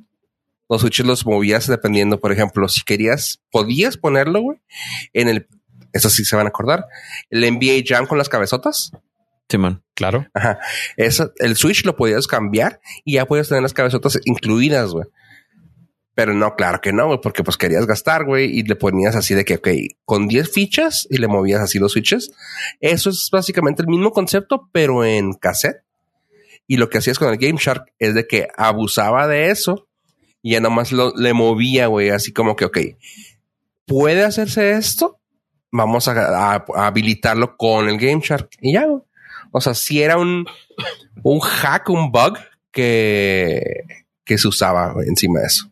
Speaker 1: Los switches los movías dependiendo, por ejemplo, si querías, podías ponerlo, güey, en el... Eso sí se van a acordar. El NBA Jam con las cabezotas.
Speaker 3: Simón.
Speaker 2: Claro.
Speaker 1: Ajá. Eso, el Switch lo podías cambiar y ya podías tener las cabezotas incluidas, güey. Pero no, claro que no, güey, porque pues querías gastar, güey, y le ponías así de que, ok, con 10 fichas y le movías así los switches. Eso es básicamente el mismo concepto, pero en cassette. Y lo que hacías con el Game Shark es de que abusaba de eso y ya nomás lo, le movía, güey, así como que, ok, puede hacerse esto, vamos a, habilitarlo con el Game Shark y ya, güey. O sea, si era un, un hack, un bug que, que se usaba encima de eso.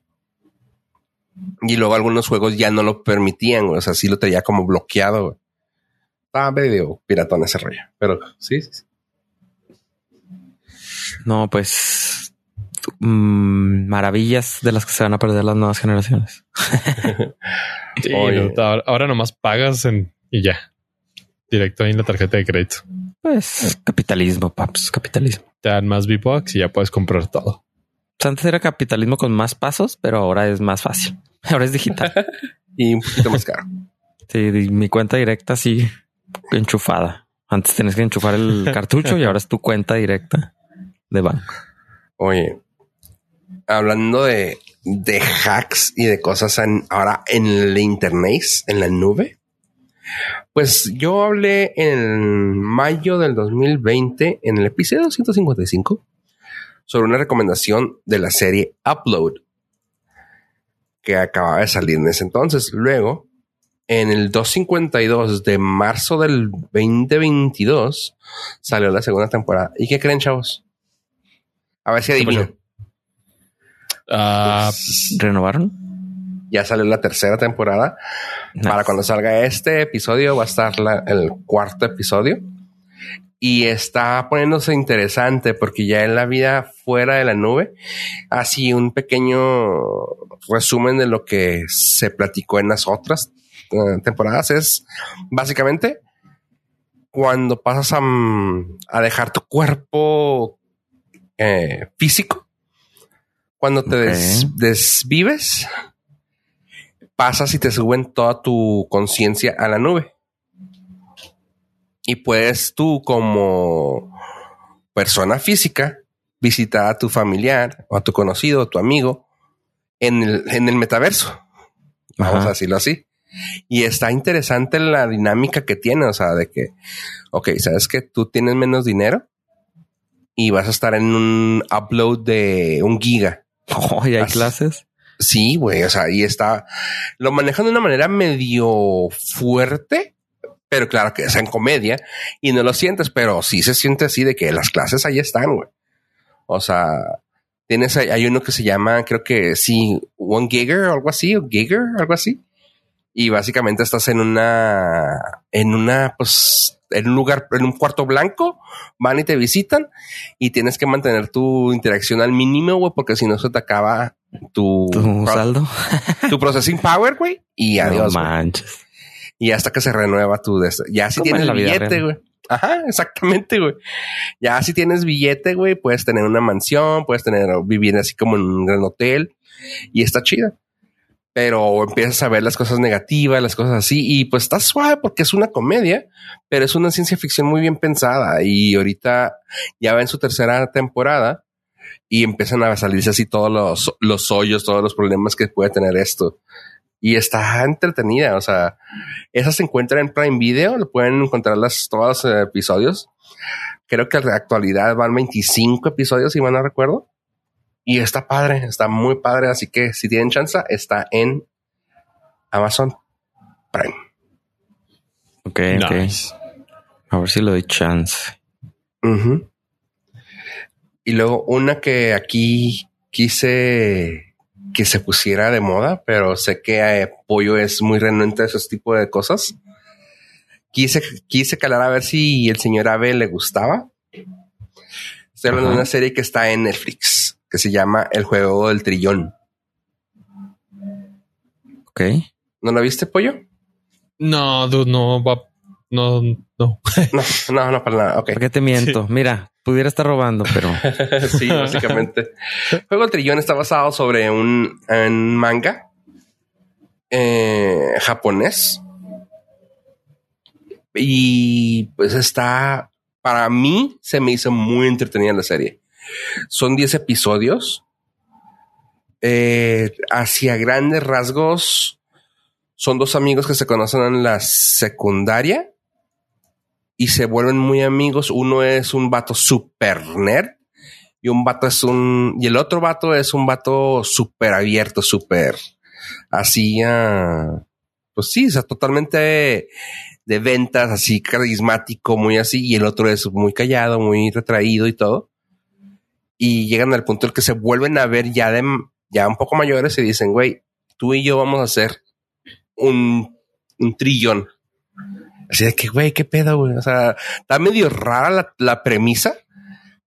Speaker 1: Y luego algunos juegos ya no lo permitían, güey. O sea, sí lo tenía como bloqueado, güey. Estaba medio piratón ese rollo. Pero sí, sí, sí.
Speaker 3: No, pues mm, maravillas de las que se van a perder las nuevas generaciones.
Speaker 2: Sí,
Speaker 1: Oye.
Speaker 2: no, ahora, ahora nomás pagas en, y ya. Directo ahí en la tarjeta de crédito.
Speaker 3: Pues capitalismo, paps, capitalismo.
Speaker 2: Te dan más V-Bucks y ya puedes comprar todo.
Speaker 3: Antes era capitalismo con más pasos, pero ahora es más fácil. Ahora es digital.
Speaker 1: Y un poquito más caro.
Speaker 3: Sí, mi cuenta directa sí enchufada. Antes tenías que enchufar el cartucho y ahora es tu cuenta directa de banco.
Speaker 1: Oye, hablando de, de hacks y de cosas en- ahora en el internet, en la nube, pues yo hablé en mayo del 2020, en el episodio 155, sobre una recomendación de la serie Upload, que acababa de salir en ese entonces. Luego, en el 252 de marzo del 2022, salió la segunda temporada. ¿Y qué creen, chavos? A ver si adivinan.
Speaker 2: Ah,
Speaker 3: ¿Renovaron?
Speaker 1: Ya salió la tercera temporada. Para cuando salga este episodio va a estar la- el cuarto episodio. Y está poniéndose interesante porque ya en la vida fuera de la nube, así un pequeño resumen de lo que se platicó en las otras eh, temporadas es básicamente cuando pasas a, a dejar tu cuerpo eh, físico, cuando te des- desvives, pasas y te suben toda tu conciencia a la nube. Y puedes tú como persona física visitar a tu familiar o a tu conocido o tu amigo en el, en el metaverso. Vamos
Speaker 3: Ajá.
Speaker 1: a decirlo así. Y está interesante la dinámica que tiene, o sea, de que, ok, sabes que tú tienes menos dinero y vas a estar en un upload de un giga.
Speaker 3: Oh, ¿y hay
Speaker 1: Así-
Speaker 3: clases?
Speaker 1: Sí, güey, o sea, ahí está. Lo manejan de una manera medio fuerte, pero claro que es en comedia y no lo sientes, pero sí se siente así de que las clases ahí están, güey. O sea, Tienes, hay uno que se llama, creo que sí, One Giger o algo así, o Giger, algo así. Y básicamente estás en una, en una, pues, en un lugar, en un cuarto blanco, van y te visitan y tienes que mantener tu interacción al mínimo, güey, porque si no se te acaba tu,
Speaker 3: ¿Tu saldo?
Speaker 1: tu processing power, güey, y adiós.
Speaker 3: No manches.
Speaker 1: Y hasta que se renueva tu, de- ya si tienes billete, güey. Ajá, exactamente, güey. Ya si tienes billete, güey, puedes tener una mansión, puedes tener, vivir así como en un gran hotel y está chida. Pero empiezas a ver las cosas negativas, las cosas así, y pues está suave porque es una comedia, pero es una ciencia ficción muy bien pensada. Y ahorita ya va en su tercera temporada y empiezan a salirse así todos los, los hoyos, todos los problemas que puede tener esto. Y está entretenida, o sea, esa se encuentra en Prime Video, lo pueden encontrar las, todos los eh, episodios. Creo que en la actualidad van 25 episodios, si mal no recuerdo. Y está padre, está muy padre. Así que si tienen chance, está en Amazon Prime.
Speaker 3: Ok, ok. A ver si le doy chance.
Speaker 1: Y luego una que aquí quise que se pusiera de moda, pero sé que eh, Pollo es muy renuente a esos tipos de cosas. Quise, quise calar a ver si el señor Abe le gustaba. Estoy hablando de una serie que está en Netflix, que se llama El Juego del Trillón.
Speaker 3: Ok.
Speaker 1: ¿No la viste, Pollo?
Speaker 2: No, dude, no va. No, no.
Speaker 1: No, no, no, para nada. Ok.
Speaker 3: ¿Por qué te miento? Mira, pudiera estar robando, pero
Speaker 1: sí, básicamente. Juego del Trillón está basado sobre un, un manga eh, japonés. Y pues está, para mí, se me hizo muy entretenida la serie. Son 10 episodios. Eh, hacia grandes rasgos, son dos amigos que se conocen en la secundaria y se vuelven muy amigos. Uno es un vato super nerd y un vato es un y el otro vato es un vato súper abierto, súper así, ah, pues sí, o sea, totalmente de ventas, así carismático, muy así, y el otro es muy callado, muy retraído y todo. Y llegan al punto en que se vuelven a ver ya de ya un poco mayores y dicen, güey, tú y yo vamos a hacer un, un trillón. Así de que, güey, qué pedo, güey. O sea, está medio rara la, la premisa,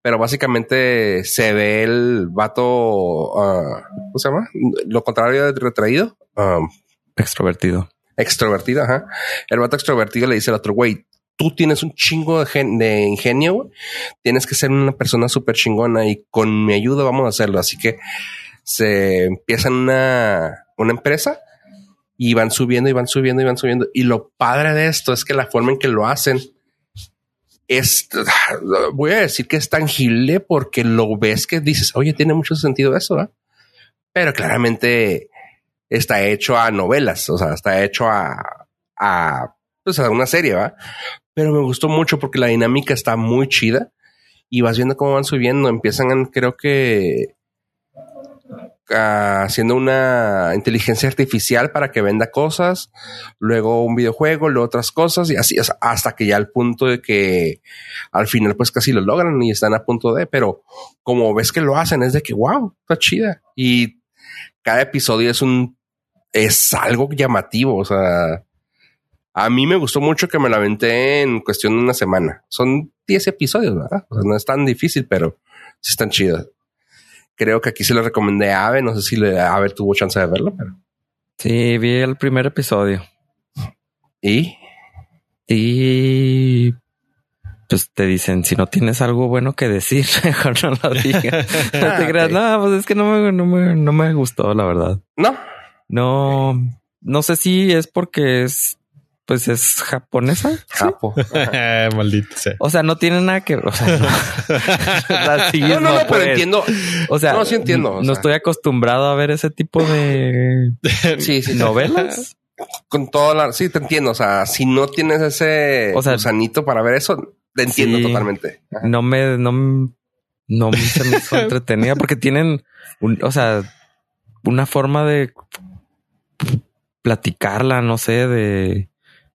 Speaker 1: pero básicamente se ve el vato, ah, ¿cómo se llama? Lo contrario de retraído,
Speaker 3: extrovertido.
Speaker 1: extrovertido, ajá. El vato extrovertido le dice al otro, güey, tú tienes un chingo de, gen- de ingenio, güey. Tienes que ser una persona súper chingona y con mi ayuda vamos a hacerlo. Así que se empiezan una, una empresa y van subiendo y van subiendo y van subiendo. Y lo padre de esto es que la forma en que lo hacen es, voy a decir que es tangible porque lo ves que dices, oye, tiene mucho sentido eso, ¿verdad? Pero claramente está hecho a novelas, o sea, está hecho a, a, pues a una serie, ¿va? Pero me gustó mucho porque la dinámica está muy chida y vas viendo cómo van subiendo. Empiezan, creo que haciendo una inteligencia artificial para que venda cosas, luego un videojuego, luego otras cosas y así hasta que ya al punto de que al final pues casi lo logran y están a punto de, pero como ves que lo hacen es de que wow, está chida y cada episodio es un es algo llamativo, o sea, a mí me gustó mucho que me la aventé en cuestión de una semana. Son 10 episodios, ¿verdad? O sea, no es tan difícil, pero sí están chidos. Creo que aquí se lo recomendé a Ave. No sé si le, Ave tuvo chance de verlo, pero.
Speaker 3: Sí, vi el primer episodio
Speaker 1: ¿Y?
Speaker 3: y pues te dicen si no tienes algo bueno que decir, mejor no lo digas. no te creas, no, pues es que no me, no me, no me gustó, la verdad.
Speaker 1: No.
Speaker 3: No, no sé si es porque es, pues es japonesa.
Speaker 1: Japo. Ajá.
Speaker 2: Maldito sea.
Speaker 3: O sea, no tiene nada que, o sea, no,
Speaker 1: No, no, no, pero entiendo.
Speaker 3: O sea,
Speaker 1: No, sí entiendo, o
Speaker 3: No
Speaker 1: sea.
Speaker 3: estoy acostumbrado a ver ese tipo de
Speaker 1: Sí, sí.
Speaker 3: novelas.
Speaker 1: Con toda la. Sí, te entiendo. O sea, si no tienes ese
Speaker 3: O sea,
Speaker 1: gusanito para ver eso, te entiendo
Speaker 3: sí.
Speaker 1: totalmente. Ajá.
Speaker 3: No me, no, no se me hizo entretenida porque tienen, un, o sea, una forma de platicarla, no sé, de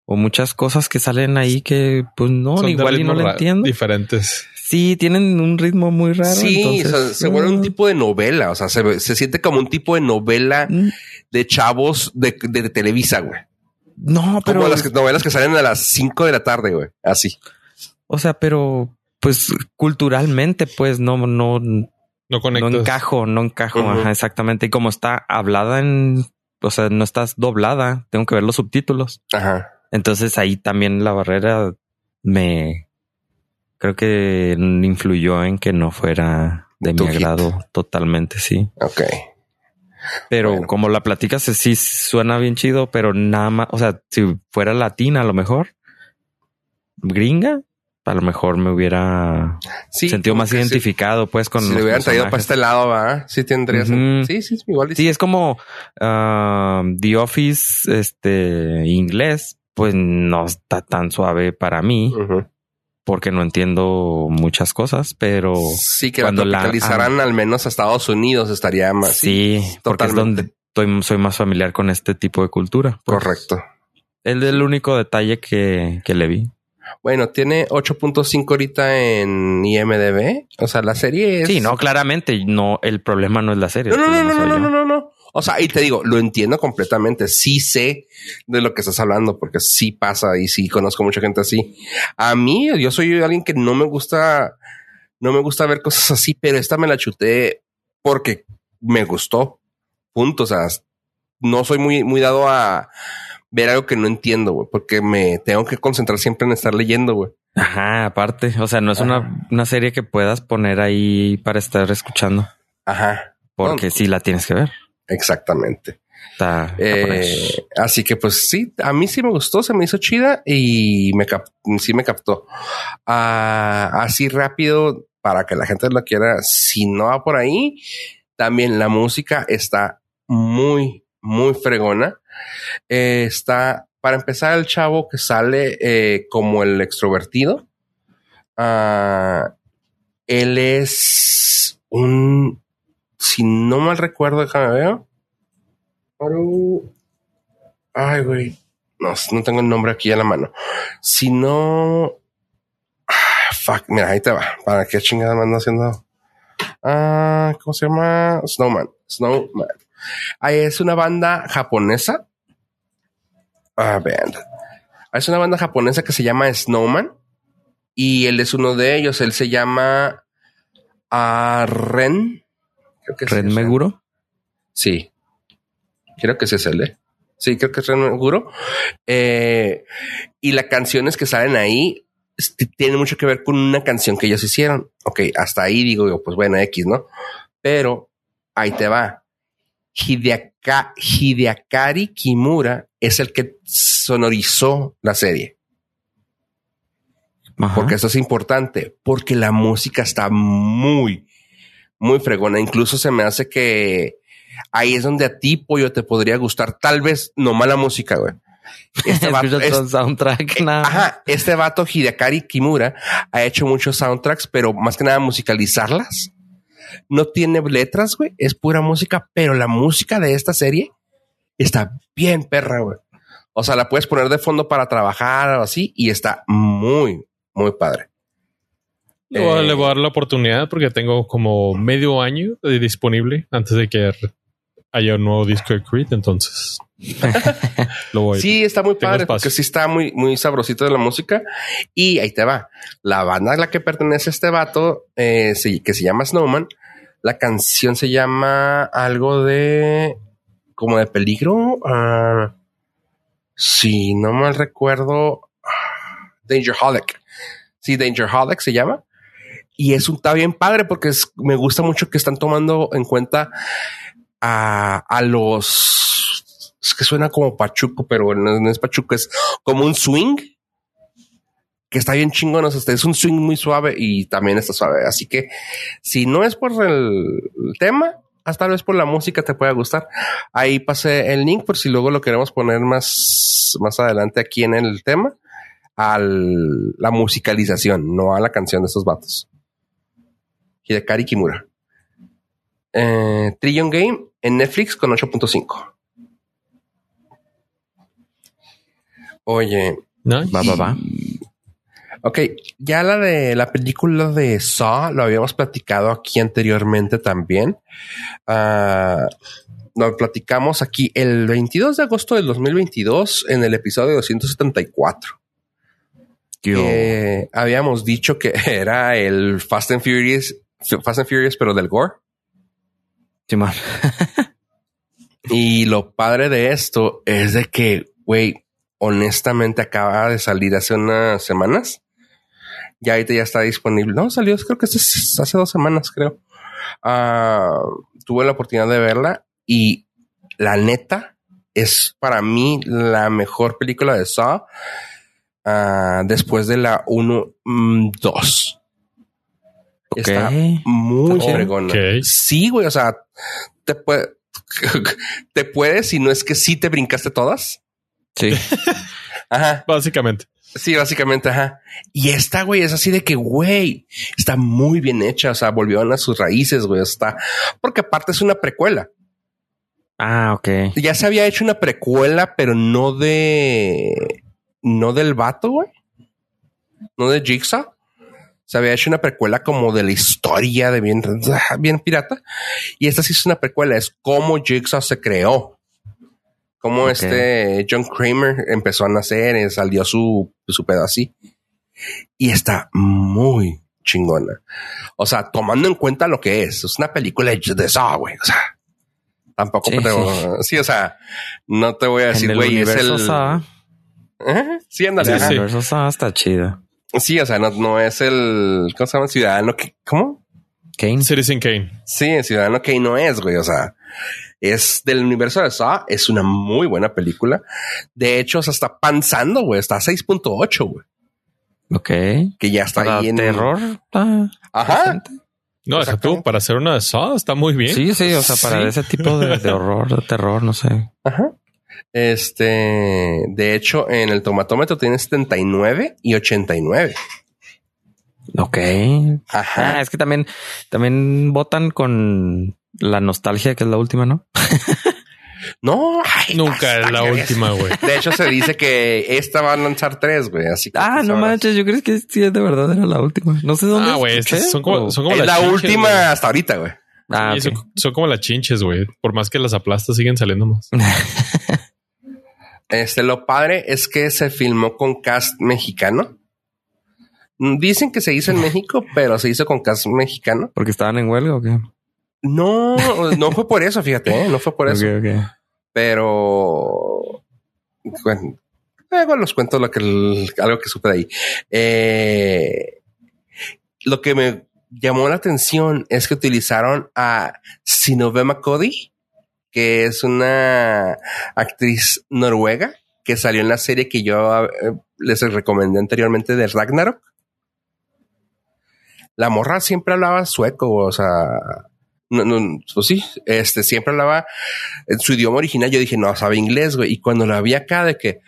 Speaker 3: o muchas cosas que salen ahí que pues no,
Speaker 2: Son de
Speaker 3: igual y no lo entiendo.
Speaker 2: Diferentes.
Speaker 3: Sí, tienen un ritmo muy raro.
Speaker 1: Sí,
Speaker 3: entonces,
Speaker 1: o sea, se vuelve un
Speaker 3: mm,
Speaker 1: tipo de novela. O sea, se, se siente como un tipo de novela
Speaker 3: mm,
Speaker 1: de chavos de, de, Televisa, güey.
Speaker 3: No, pero
Speaker 1: Como las que- novelas que salen a las 5 de la tarde, güey. Así.
Speaker 3: o sea, pero pues culturalmente pues no no
Speaker 2: No
Speaker 3: no
Speaker 2: conectas.
Speaker 3: encajo, no encajo, ajá, exactamente. Y como está hablada en, o sea, no estás doblada, tengo que ver los subtítulos.
Speaker 1: Ajá.
Speaker 3: Entonces ahí también la barrera me creo que influyó en que no fuera de mi
Speaker 1: hit.
Speaker 3: agrado totalmente, sí.
Speaker 1: Ok.
Speaker 3: Pero
Speaker 1: Bueno.
Speaker 3: como la platicas, sí suena bien chido, pero nada más, o sea, si fuera latina a lo mejor, gringa, a lo mejor me hubiera
Speaker 1: Sí.
Speaker 3: sentido más identificado pues con
Speaker 1: Si
Speaker 3: los
Speaker 1: le hubieran traído para este lado, va. Sí tendrías.
Speaker 3: Ujú.
Speaker 1: Sí, sí, igual.
Speaker 3: Sí, es como ah, The Office, este inglés, pues no está tan suave para mí porque no entiendo muchas cosas, pero
Speaker 1: Sí, que
Speaker 3: cuando
Speaker 1: la
Speaker 3: la-
Speaker 1: tropicalizaran al menos a Estados Unidos estaría más.
Speaker 3: sí, porque es donde estoy, soy más familiar con este tipo de cultura. pues.
Speaker 1: Correcto.
Speaker 3: Es el único detalle que, que le vi.
Speaker 1: Bueno, tiene 8.5 ahorita en IMDB. O sea, la serie es.
Speaker 3: Sí, no, claramente, no, el problema no es la serie.
Speaker 1: No, no, no, no, no, no, no, no. O sea, y te digo, lo entiendo completamente. Sí sé de lo que estás hablando, porque sí pasa y sí conozco mucha gente así. A mí, yo soy alguien que no me gusta, no me gusta ver cosas así, pero esta me la chuté porque me gustó. Punto. O sea, no soy muy, muy dado a ver algo que no entiendo, güey, porque me tengo que concentrar siempre en estar leyendo, güey.
Speaker 3: Ajá, aparte, o sea, no es una, una serie que puedas poner ahí para estar escuchando,
Speaker 1: Ajá,
Speaker 3: porque sí la tienes que ver.
Speaker 1: Exactamente.
Speaker 3: Está
Speaker 1: Eh, así que pues sí, a mí sí me gustó, se me hizo chida y me cap- sí me captó. Ah, así rápido para que la gente lo quiera, si no va por ahí, también la música está muy, muy fregona. Eh, está, para empezar, el chavo que sale eh, como el extrovertido. Ah, él es un, si no mal recuerdo, déjame ver. Haru- Ay, güey. No, no tengo el nombre aquí a la mano. Si no. Ah, fuck, mira, ahí te va. ¿Para qué chingada me ando haciendo? Ah, ¿cómo se llama? Snowman. Snowman. Ahí es una banda japonesa. Ah, band. Es una banda japonesa que se llama Snowman. Y él es uno de ellos. Él se llama ah, Ren. Creo que
Speaker 3: Red
Speaker 1: ese.
Speaker 3: Meguro.
Speaker 1: Sí. Creo que ese es ¿eh? Sí, creo que es Ren Meguro. Eh, y las canciones que salen ahí tienen mucho que ver con una canción que ellos hicieron. Ok, hasta ahí digo yo, pues bueno, X, ¿no? Pero ahí te va. Hideaka- Hideakari Kimura es el que sonorizó la serie.
Speaker 3: Ajá.
Speaker 1: Porque eso es importante, porque la música está muy, muy fregona. Incluso se me hace que ahí es donde a ti, pollo, te podría gustar. Tal vez no mala música, güey. Este vato, es-
Speaker 3: soundtrack, nada.
Speaker 1: ajá, este vato Hideakari Kimura ha hecho muchos soundtracks, pero más que nada musicalizarlas. No tiene letras, güey. Es pura música, pero la música de esta serie está bien perra, güey. O sea, la puedes poner de fondo para trabajar o así y está muy, muy padre.
Speaker 2: Le voy, a-
Speaker 1: Eh,
Speaker 2: le voy a dar la oportunidad porque tengo como medio año de disponible antes de que haya un nuevo disco de Creed. Entonces, lo voy
Speaker 1: Sí, está muy padre
Speaker 2: espacio.
Speaker 1: porque sí está muy, muy sabrosito de la música. Y ahí te va. La banda a la que pertenece este vato, eh, que se llama Snowman, la canción se llama algo de como de peligro. ah, si no mal recuerdo, ah, Dangerholic. Sí, Dangerholic se llama. Y es un está bien padre porque es- me gusta mucho que están tomando en cuenta a, a los que suena como pachuco, pero no, no es pachuco, es como un swing que está bien chingón. O sea, es un swing muy suave y también está suave. Así que si no es por el, tema, hasta tal vez por la música te pueda gustar. Ahí pasé el link por si luego lo queremos poner más, más adelante aquí en el tema a la musicalización, no a la canción de estos vatos. Hidekari Kimura. Eh, Trillion Game en Netflix con 8.5. Oye,
Speaker 2: ¿No?
Speaker 3: Va, va, va.
Speaker 1: ok, ya la de la película de Saw lo habíamos platicado aquí anteriormente también. Ah, lo platicamos aquí el 22 de agosto del 2022 en el episodio 274.
Speaker 3: Yo-
Speaker 1: que habíamos dicho que era el Fast and Furious, Fast and Furious, pero del gore.
Speaker 3: Simón.
Speaker 1: Y lo padre de esto es de que, güey, honestamente acaba de salir hace unas semanas. Ya ahorita ya está disponible. No, salió, creo que es hace dos semanas, creo. Ah, tuve la oportunidad de verla y la neta es para mí la mejor película de Saw ah, después de la 1, 2.
Speaker 3: Ok.
Speaker 1: Está muy fregona. Sí, güey, o sea, te puede, te puedes, si no es que sí te brincaste todas.
Speaker 3: Sí.
Speaker 1: Ajá.
Speaker 2: Básicamente.
Speaker 1: Sí, básicamente, ajá. Y esta, güey, es así de que, güey, está muy bien hecha. O sea, volvieron a sus raíces, güey. Está, porque aparte es una precuela.
Speaker 3: Ah, ok.
Speaker 1: Ya se había hecho una precuela, pero no de, no del vato, güey. No de Jigsaw. Se había hecho una precuela como de la historia de bien, bien pirata. Y esta sí es una precuela. Es cómo Jigsaw se creó. Cómo este John Kramer empezó a nacer, y salió su, su pedo así. Y está muy chingona. O sea, tomando en cuenta lo que es. Es una película de Saw, güey. O sea, tampoco,
Speaker 3: Sí,
Speaker 1: o sea, no te voy a decir, güey, es el.
Speaker 3: Saw,
Speaker 1: Ajá, Sí, ándale.
Speaker 3: El
Speaker 2: sí.
Speaker 3: universo Saw está chido.
Speaker 1: Sí, o sea, no, no es el. ¿Cómo se llama? Ciudadano que. ¿Cómo?
Speaker 3: Kane.
Speaker 2: Citizen Kane.
Speaker 1: Sí, el Ciudadano que no es, güey. O sea, es del universo de Saw. Es una muy buena película. De hecho, o sea, está panzando, güey. Está a 6.8, güey.
Speaker 3: Ok.
Speaker 1: Que ya está ahí en.
Speaker 3: terror. está
Speaker 1: Ajá.
Speaker 2: No, deja tú,
Speaker 1: Exactamente.
Speaker 2: para hacer una de Saw está muy bien.
Speaker 3: Sí, sí. O sea, para
Speaker 1: Sí.
Speaker 3: ese tipo de, de horror, de terror, no sé.
Speaker 1: Ajá. Este, de hecho, en el tomatómetro tiene 79 y 89.
Speaker 3: Ok.
Speaker 1: Ajá.
Speaker 3: Ah, es que también, también votan con la nostalgia, que es la última, ¿no?
Speaker 1: No, ay,
Speaker 2: Nunca es la última, güey.
Speaker 1: De hecho, se dice que esta va a lanzar tres, güey. Así que
Speaker 3: Ah,
Speaker 1: pues,
Speaker 3: no manches, yo creo que sí, de verdad era la última. No sé dónde.
Speaker 2: Ah, güey, son como, son como
Speaker 1: Es la
Speaker 2: chinches,
Speaker 1: última hasta ahorita, güey.
Speaker 3: Ah,
Speaker 2: Sí,
Speaker 3: ok.
Speaker 2: son, son como las chinches, güey. Por más que las aplastas, siguen saliendo más.
Speaker 1: Este, lo padre es que se filmó con cast mexicano. Dicen que se hizo en México, pero se hizo con cast mexicano.
Speaker 3: Porque estaban en huelga o qué.
Speaker 1: No, no fue por eso, fíjate, ¿eh? no fue por eso. Pero bueno, luego los cuento lo que algo que supe de ahí. Eh, lo que me llamó la atención es que utilizaron a Sinovema Cody, que es una actriz noruega que salió en la serie que yo eh, les recomendé anteriormente de Ragnarok. La morra siempre hablaba sueco, o sea, no, no, pues sí, este siempre hablaba en su idioma original. Yo dije, no, sabe inglés, güey. Y cuando la vi acá de que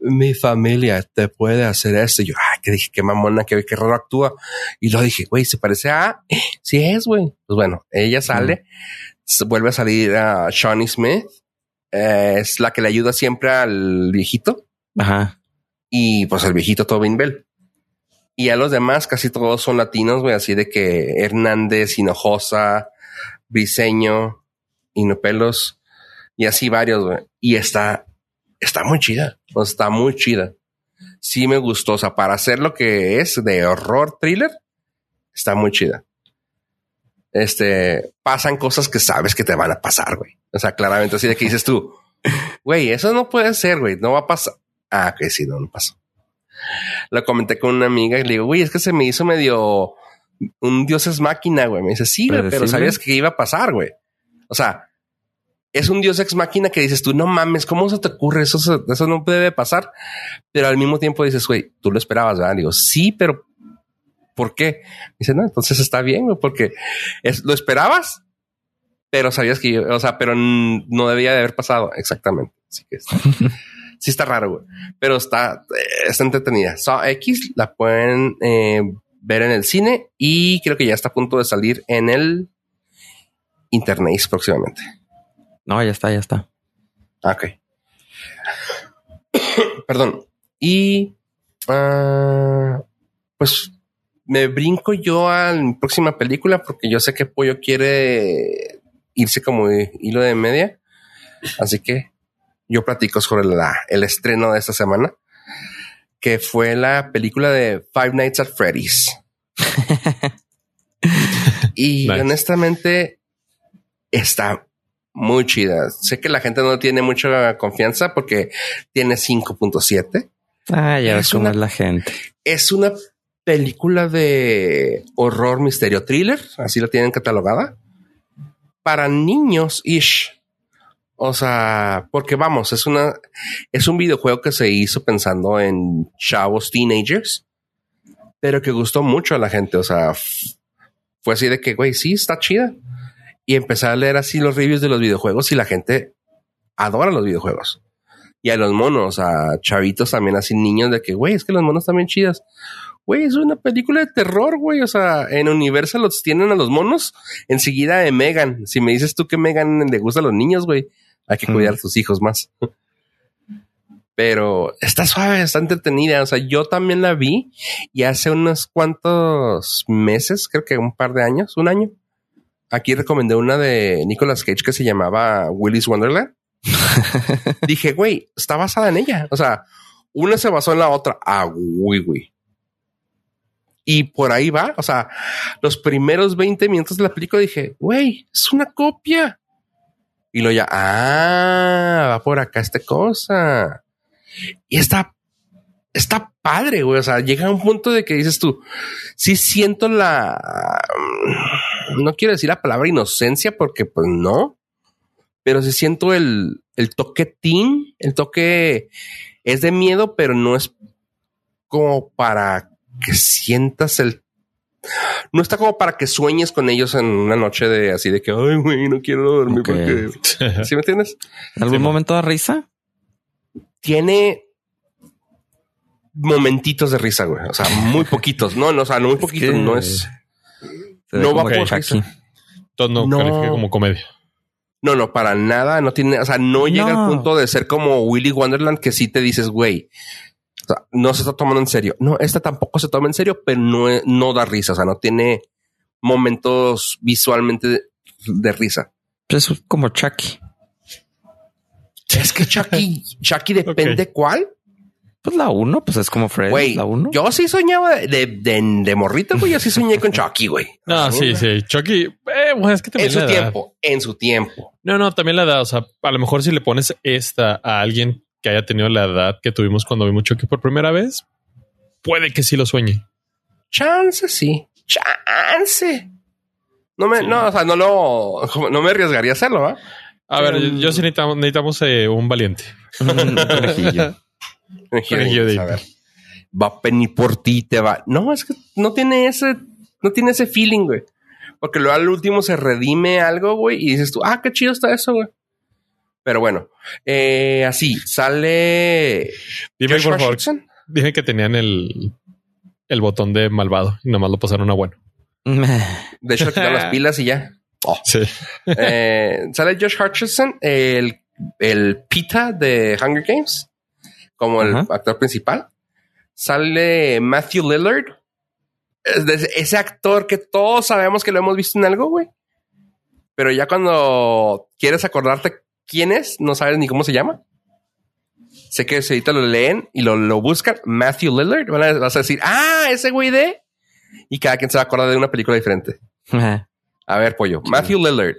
Speaker 1: mi familia te puede hacer esto, yo, ay, que dije, qué mamona, qué, qué raro actúa. Y lo dije, güey, se parece a, sí es, güey. Pues bueno, ella sale, vuelve a salir a Shawnee Smith, eh, es la que le ayuda siempre al viejito
Speaker 3: Ajá.
Speaker 1: y pues el viejito Tobin Bell. Y a los demás casi todos son latinos, güey, así de que Hernández, Hinojosa, Briseño, Hinopelos y así varios, güey. Y está, está muy chida, está muy chida. Sí me gustó, o sea, para hacer lo que es de horror thriller, está muy chida. Este, pasan cosas que sabes que te van a pasar, güey. O sea, claramente así de que dices tú, güey, eso no puede ser, güey, no va a pasar. Ah, que sí, no, no pasó. Lo comenté con una amiga y le digo, güey, es que se me hizo medio un dios es máquina, güey. Me dice, sí, pero sabías que iba a pasar, güey. O sea, es un dios ex máquina que dices tú, no mames, ¿cómo se te ocurre? Eso, eso no debe pasar. Pero al mismo tiempo dices, güey, tú lo esperabas, ¿verdad? Digo, sí, pero ¿por qué? Dice, no, entonces está bien, güey, porque es, lo esperabas, pero sabías que, yo- o sea, pero no debía de haber pasado. Exactamente. Así que está- sí está raro, güey, pero está, está entretenida. Saw X la pueden eh, ver en el cine y creo que ya está a punto de salir en el internet próximamente.
Speaker 3: No, ya está, ya está.
Speaker 1: Ah, Ok. Perdón. Y ah, pues me brinco yo a la próxima película porque yo sé que Pollo quiere irse como hilo de media. Así que yo platico sobre la, el estreno de esta semana, que fue la película de Five Nights at Freddy's. y honestamente está muy chida. Sé que la gente no tiene mucha confianza porque tiene 5.7.
Speaker 3: Ah, ya es una, la gente.
Speaker 1: Es una película de horror, misterio, thriller, así la tienen catalogada, para niños ish. O sea, porque vamos, es una, es un videojuego que se hizo pensando en chavos teenagers, pero que gustó mucho a la gente. O sea, fue así de que, güey, sí, está chida. Y empecé a leer así los reviews de los videojuegos y la gente adora los videojuegos. Y a los monos, a chavitos también, así niños de que, güey, es que los monos también chidas. Güey, es una película de terror, güey. O sea, en Universal los tienen a los monos enseguida de Megan. Si me dices tú que Megan le gusta a los niños, güey, hay que cuidar a tus hijos más. Pero está suave, está entretenida. O sea, yo también la vi y hace unos cuantos meses, creo que un par de años, un año. Aquí recomendé una de Nicolas Cage que se llamaba Willy's Wonderland. Dije, güey, está basada en ella. O sea, una se basó en la otra. Ah, güey, güey. Y por ahí va. O sea, los primeros 20 minutos de la película dije, güey, es una copia. Y lo ya, ah, va por acá esta cosa. Y está, está padre, güey. O sea, llega a un punto de que dices tú, sí siento la, mm, no quiero decir la palabra inocencia porque pues no, pero sí siento el, el toque teen, el toque es de miedo, pero no es como para que sientas el no está como para que sueñes con ellos en una noche de así de que, ay, güey, no quiero dormir porque... ¿Sí me entiendes?
Speaker 3: ¿Algún momento de risa?
Speaker 1: Tiene momentitos de risa, güey. O sea, muy poquitos. No, no, o sea, no muy poquitos. no es...
Speaker 2: No va por risa. Entonces no, no. como comedia.
Speaker 1: No, no, para nada. No tiene, o sea, no llega al punto de ser como Willy Wonderland que sí te dices, güey, no se está tomando en serio. No, esta tampoco se toma en serio, pero no, no da risa. O sea, no tiene momentos visualmente de, risa.
Speaker 3: Pues es como Chucky.
Speaker 1: Es que Chucky, Chucky depende cuál.
Speaker 3: Pues la uno, pues es como Freddy. la uno.
Speaker 1: Yo sí soñaba de, de, de morrito, güey. Yo sí soñé con Chucky, güey.
Speaker 2: No, sí, sí. Chucky, eh, es que también
Speaker 1: en su tiempo, en su tiempo.
Speaker 2: No, no, también la da. O sea, a lo mejor si le pones esta a alguien que haya tenido la edad que tuvimos cuando vimos Chucky por primera vez, puede que sí lo sueñe.
Speaker 1: Chance, sí. Chance. No me, no, o sea, no lo, no me arriesgaría a hacerlo, ¿va?
Speaker 2: A ver, yo sí necesitamos, necesitamos eh, un valiente. un conejillo.
Speaker 1: a ver. Va a venir por ti, te va. No, es que no tiene ese, no tiene ese feeling, güey. Porque luego al último se redime algo, güey, y dices tú, ah, qué chido está eso, güey. Pero bueno, eh, así sale.
Speaker 2: Dime, por favor. Dije que tenían el, el botón de malvado y nomás lo pasaron a bueno.
Speaker 1: De hecho, quitaron las pilas y ya. Oh. Sí. Eh, sale Josh Hutcherson, el, el Pita de Hunger Games, como el actor principal. Sale Matthew Lillard, ese actor que todos sabemos que lo hemos visto en algo, güey. Pero ya cuando quieres acordarte quién es, no sabes ni cómo se llama. Sé que si ahorita lo leen y lo, buscan, Matthew Lillard, vas a decir, ah, ese güey de. Y cada quien se va a acordar de una película diferente. a ver, pollo. Matthew Lillard.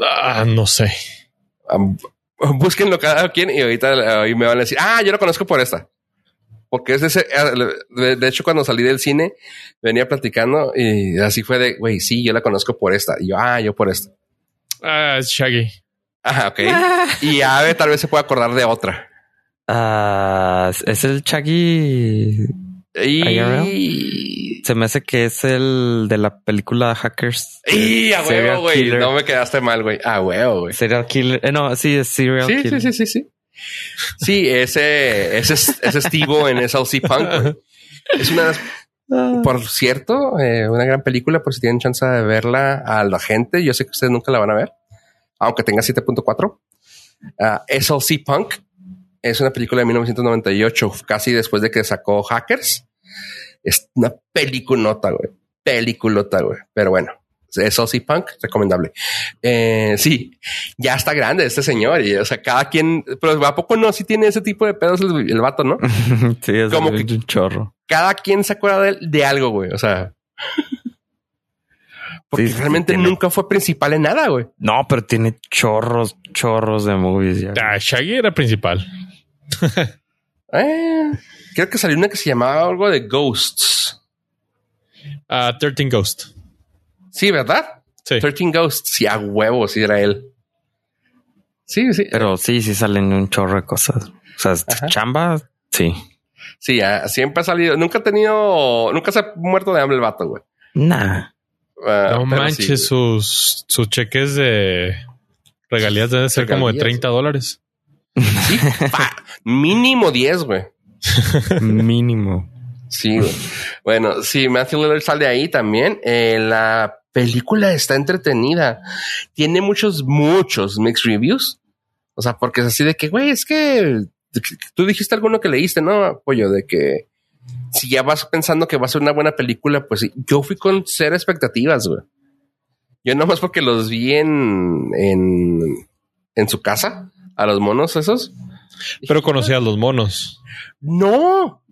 Speaker 2: Ah, no sé.
Speaker 1: búsquenlo cada quien y ahorita me van a decir, ah, yo lo conozco por esta. Porque es ese, ah, de, hecho, cuando salí del cine, venía platicando y así fue de, güey, sí, yo la conozco por esta. Y yo, ah, yo por esta.
Speaker 2: Ah, es Shaggy.
Speaker 1: Ajá, ok. y Ave tal vez se pueda acordar de otra.
Speaker 3: Ah, es el Chaggy. Y... Se me hace que es el de la película Hackers.
Speaker 1: Y a huevo, güey. No me quedaste mal, güey. A huevo, güey.
Speaker 3: Serial killer. Eh, no, sí, es serial
Speaker 1: sí,
Speaker 3: killer.
Speaker 1: Sí, sí, sí, sí. Sí, ese, ese, ese Estivo en SLC Punk. Es una, ah. por cierto, eh, una gran película por si tienen chance de verla a la gente. Yo sé que ustedes nunca la van a ver aunque tenga 7.4. Uh, SLC Punk Es una película de 1998, casi después de que sacó Hackers. Es una peliculota, güey. Peliculota, güey. Pero bueno, Ozzy Punk, recomendable. Eh, sí, ya está grande este señor y, o sea, cada quien, pero a poco no, si tiene ese tipo de pedos el, el vato, ¿no?
Speaker 3: sí, es
Speaker 1: Como
Speaker 3: un
Speaker 1: que-
Speaker 3: chorro.
Speaker 1: Cada quien se acuerda de, de algo, güey. O sea, porque
Speaker 3: Sí,
Speaker 1: realmente
Speaker 3: tiene-
Speaker 1: nunca fue principal en nada, güey.
Speaker 3: No, pero tiene chorros, chorros de movies. ya.
Speaker 2: Ah, Shaggy era principal.
Speaker 1: Eh, creo que salió una que se llamaba algo de Ghosts.
Speaker 2: Ah, 13 Ghost.
Speaker 1: Sí, ¿verdad?
Speaker 2: Sí.
Speaker 1: 13 Ghosts. Sí, a huevo, sí era él. Sí, sí.
Speaker 3: Pero sí, sí salen un chorro de cosas. O sea,
Speaker 1: Ajá.
Speaker 3: chamba, sí.
Speaker 1: Sí, siempre ha salido. Nunca ha tenido, nunca se ha muerto de hambre el vato, güey.
Speaker 3: Nah.
Speaker 1: Ah,
Speaker 2: No manches,
Speaker 1: sí,
Speaker 2: sus, sus cheques de regalías deben ser como de
Speaker 1: Regalías.
Speaker 2: 30 dólares.
Speaker 1: Sí, mínimo 10, güey.
Speaker 3: Mínimo.
Speaker 1: Sí, güey. Bueno, sí, Matthew Lillard sale ahí también. Eh, la película está entretenida. Tiene muchos, muchos mixed reviews. O sea, porque es así de que, güey, es que tú dijiste alguno que leíste, ¿no? Apoyo de que si ya vas pensando que va a ser una buena película, pues yo fui con cero expectativas, güey. Yo nomás porque los vi en, en, en su casa, a los monos esos.
Speaker 2: Pero conocías los monos.
Speaker 1: No,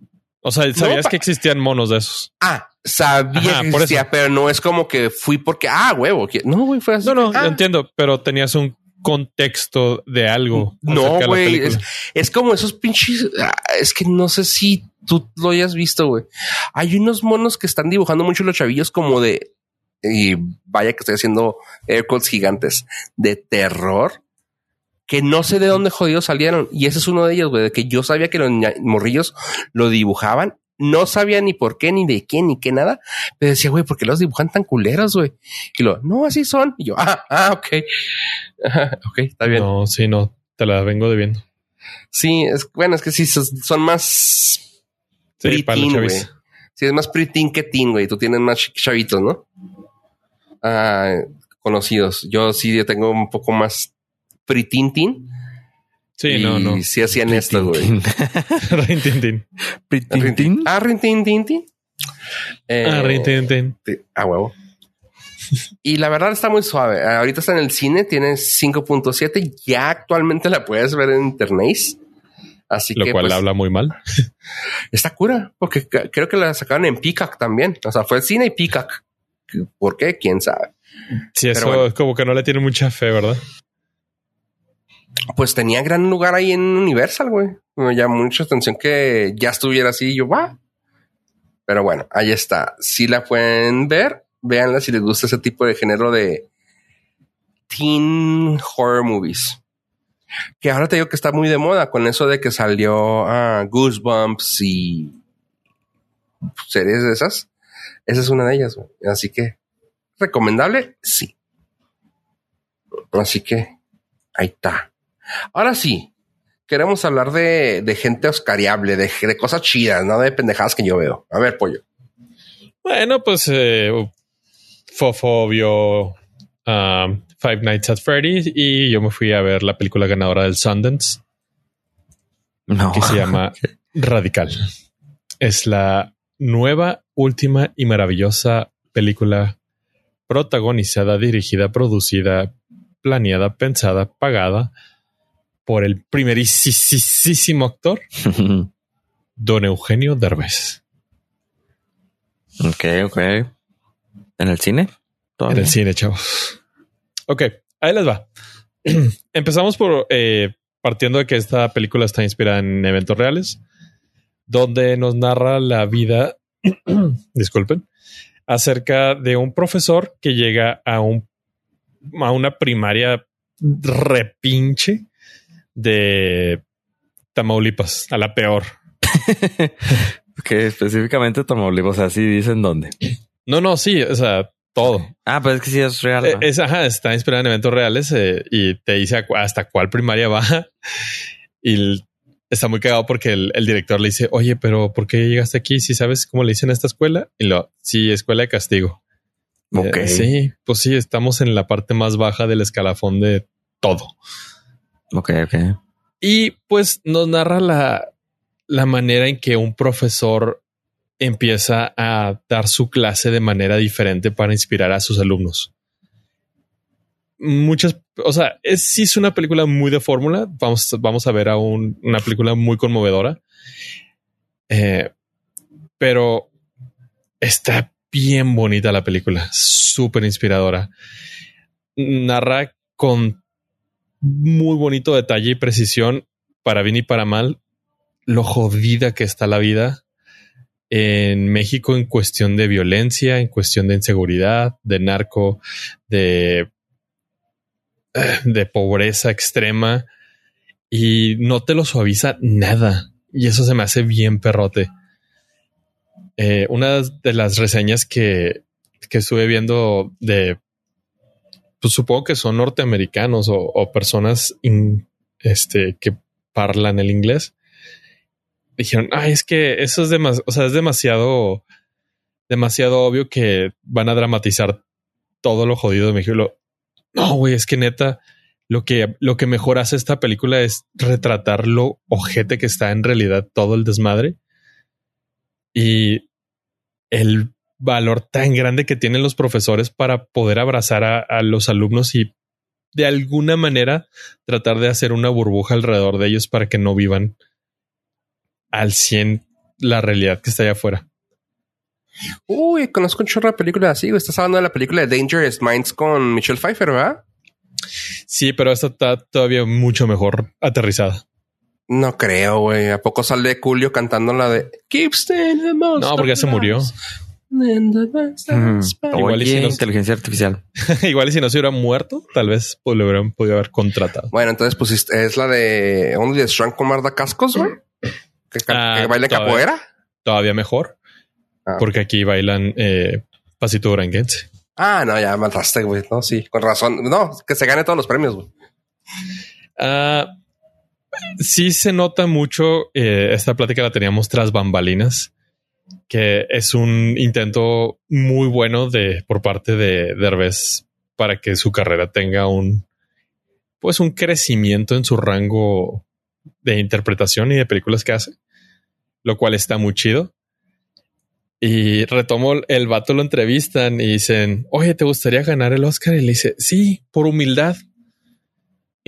Speaker 2: O sea, sabías que existían monos de esos.
Speaker 1: Ah, sabía
Speaker 2: Ajá,
Speaker 1: que existía, pero no es como que fui porque, ah, huevo. No, güey, fue así.
Speaker 2: No, no,
Speaker 1: Ah,
Speaker 2: entiendo, pero tenías un contexto de algo.
Speaker 1: No, güey. Es, es como esos pinches. ah, Es que no sé si tú lo hayas visto, güey. Hay unos monos que están dibujando mucho los chavillos como de. Y vaya que estoy haciendo air gigantes de terror que no sé de dónde jodidos salieron. Y ese es uno de ellos, güey, de que yo sabía que los morrillos lo dibujaban. No sabía ni por qué, ni de quién, ni qué nada. Pero decía, güey, ¿por qué los dibujan tan culeros, güey? Y lo, no, así son. Y yo, ah, ah, ok. Ok, está bien.
Speaker 2: No, sí, no, te la vengo debiendo.
Speaker 1: Sí, es bueno, es que sí son, más
Speaker 2: Sí, para los.
Speaker 1: Sí, es más preteen que teen, güey. Tú tienes más ch- chavitos, ¿no? Ah, conocidos. Yo sí, yo tengo un poco más preteen teen.
Speaker 2: Sí,
Speaker 1: y
Speaker 2: no, no.
Speaker 1: Sí hacían esto, güey.
Speaker 2: Rin, tin, tin.
Speaker 3: Tintín.
Speaker 1: Ah, rintin, tin, tin. Eh,
Speaker 2: Ah, rin, tin, tin.
Speaker 1: sí, A huevo. Y la verdad está muy suave. Ahorita está en el cine, tiene 5.7. Ya actualmente la puedes ver en internet. Así
Speaker 2: Lo
Speaker 1: que
Speaker 2: cual
Speaker 1: pues,
Speaker 2: habla muy mal.
Speaker 1: Está cura, porque creo que la sacaron en Peacock también. O sea, fue cine y Peacock. ¿Por qué? ¿Quién sabe?
Speaker 2: Sí, eso
Speaker 1: bueno.
Speaker 2: es como que no le tiene mucha fe, ¿verdad?
Speaker 1: Pues tenía gran lugar ahí en Universal, güey. Me llamó mucha atención que ya estuviera así y yo, va. Pero bueno, ahí está. Si la pueden ver, véanla si les gusta ese tipo de género de teen horror movies. Que ahora te digo que está muy de moda con eso de que salió ah, Goosebumps y series de esas. Esa es una de ellas, güey. Así que, ¿recomendable? Sí. Así que, ahí está. Ahora sí, queremos hablar de, de gente oscariable, de, de cosas chidas, no de pendejadas que yo veo. A ver, pollo.
Speaker 2: Bueno, pues eh, Fofo vio um, Five Nights at Freddy's y yo me fui a ver la película ganadora del Sundance
Speaker 3: No.
Speaker 2: que se llama Radical. Es la nueva, última y maravillosa película protagonizada, dirigida, producida, planeada, pensada, pagada por el primerísimo actor Don Eugenio Derbez.
Speaker 3: ok, ok. ¿En el cine?
Speaker 2: En
Speaker 3: Todavía.
Speaker 2: el cine, chavos. Ok, ahí les va. Empezamos por eh, partiendo de que esta película está inspirada en eventos reales, donde nos narra la vida, disculpen, acerca de un profesor que llega a un a una primaria repinche de Tamaulipas, a la peor.
Speaker 3: Que específicamente Tamaulipas, o sea, sí dicen dónde.
Speaker 2: No, no, sí, o sea, todo.
Speaker 3: Ah, pues es que sí es real.
Speaker 2: Eh,
Speaker 3: ¿no?
Speaker 2: es, ajá, está inspirada en eventos reales eh, y te dice hasta cuál primaria va. Y el- está muy cagado porque el, el director le dice, oye, pero ¿por qué llegaste aquí? Si sabes cómo le dicen a esta escuela? Y lo, sí, escuela de castigo.
Speaker 3: Ok.
Speaker 2: Eh, sí, pues sí, estamos en la parte más baja del escalafón de todo.
Speaker 3: Ok, ok.
Speaker 2: Y pues nos narra la, la manera en que un profesor empieza a dar su clase de manera diferente para inspirar a sus alumnos. Muchas, o sea, es, sí es una película muy de fórmula. Vamos, vamos a ver a una película muy conmovedora. Eh, pero está bien bonita la película, súper inspiradora. Narra con muy bonito detalle y precisión, para bien y para mal, lo jodida que está la vida en México en cuestión de violencia, en cuestión de inseguridad, de narco, de, de pobreza extrema y no te lo suaviza nada. Y eso se me hace bien perrote. Eh, una de las reseñas que, que estuve viendo de pues supongo que son norteamericanos o, personas este, que hablan el inglés. Dijeron, ay, es que eso es demasiado, o sea, es demasiado, demasiado obvio que van a dramatizar todo lo jodido de México. No, güey, es que neta, lo que, lo que mejor hace esta película es retratar lo ojete que está en realidad todo el desmadre y el valor tan grande que tienen los profesores para poder abrazar a, los alumnos y de alguna manera tratar de hacer una burbuja alrededor de ellos para que no vivan al 100 la realidad que está allá afuera.
Speaker 1: Uy, conozco un chorro de películas así. Estás hablando de la película de Dangerous Minds con Michelle Pfeiffer, ¿verdad?
Speaker 2: Sí, pero esta está todavía mucho mejor aterrizada.
Speaker 1: No creo, güey. ¿A poco sale Julio cantando la de Keep
Speaker 2: No, porque ya se murió.
Speaker 3: Igual y si inteligencia artificial.
Speaker 2: igual y si no se hubiera muerto, tal vez pues, lo hubieran podido haber contratado.
Speaker 1: Bueno, entonces pues es la de Only the Strong Comarda Cascos, güey. Que, ah, baila capoeira.
Speaker 2: Todavía mejor. Ah. Porque aquí bailan eh, pasito duranguense.
Speaker 1: Ah, no, ya mataste, güey. No, sí, con razón. No, que se gane todos los premios, güey.
Speaker 2: Ah, sí se nota mucho. Eh, esta plática la teníamos tras bambalinas que es un intento muy bueno de por parte de Derbez para que su carrera tenga un pues un crecimiento en su rango de interpretación y de películas que hace, lo cual está muy chido. Y retomo el vato lo entrevistan y dicen, oye, ¿te gustaría ganar el Oscar? Y le dice, sí, por humildad.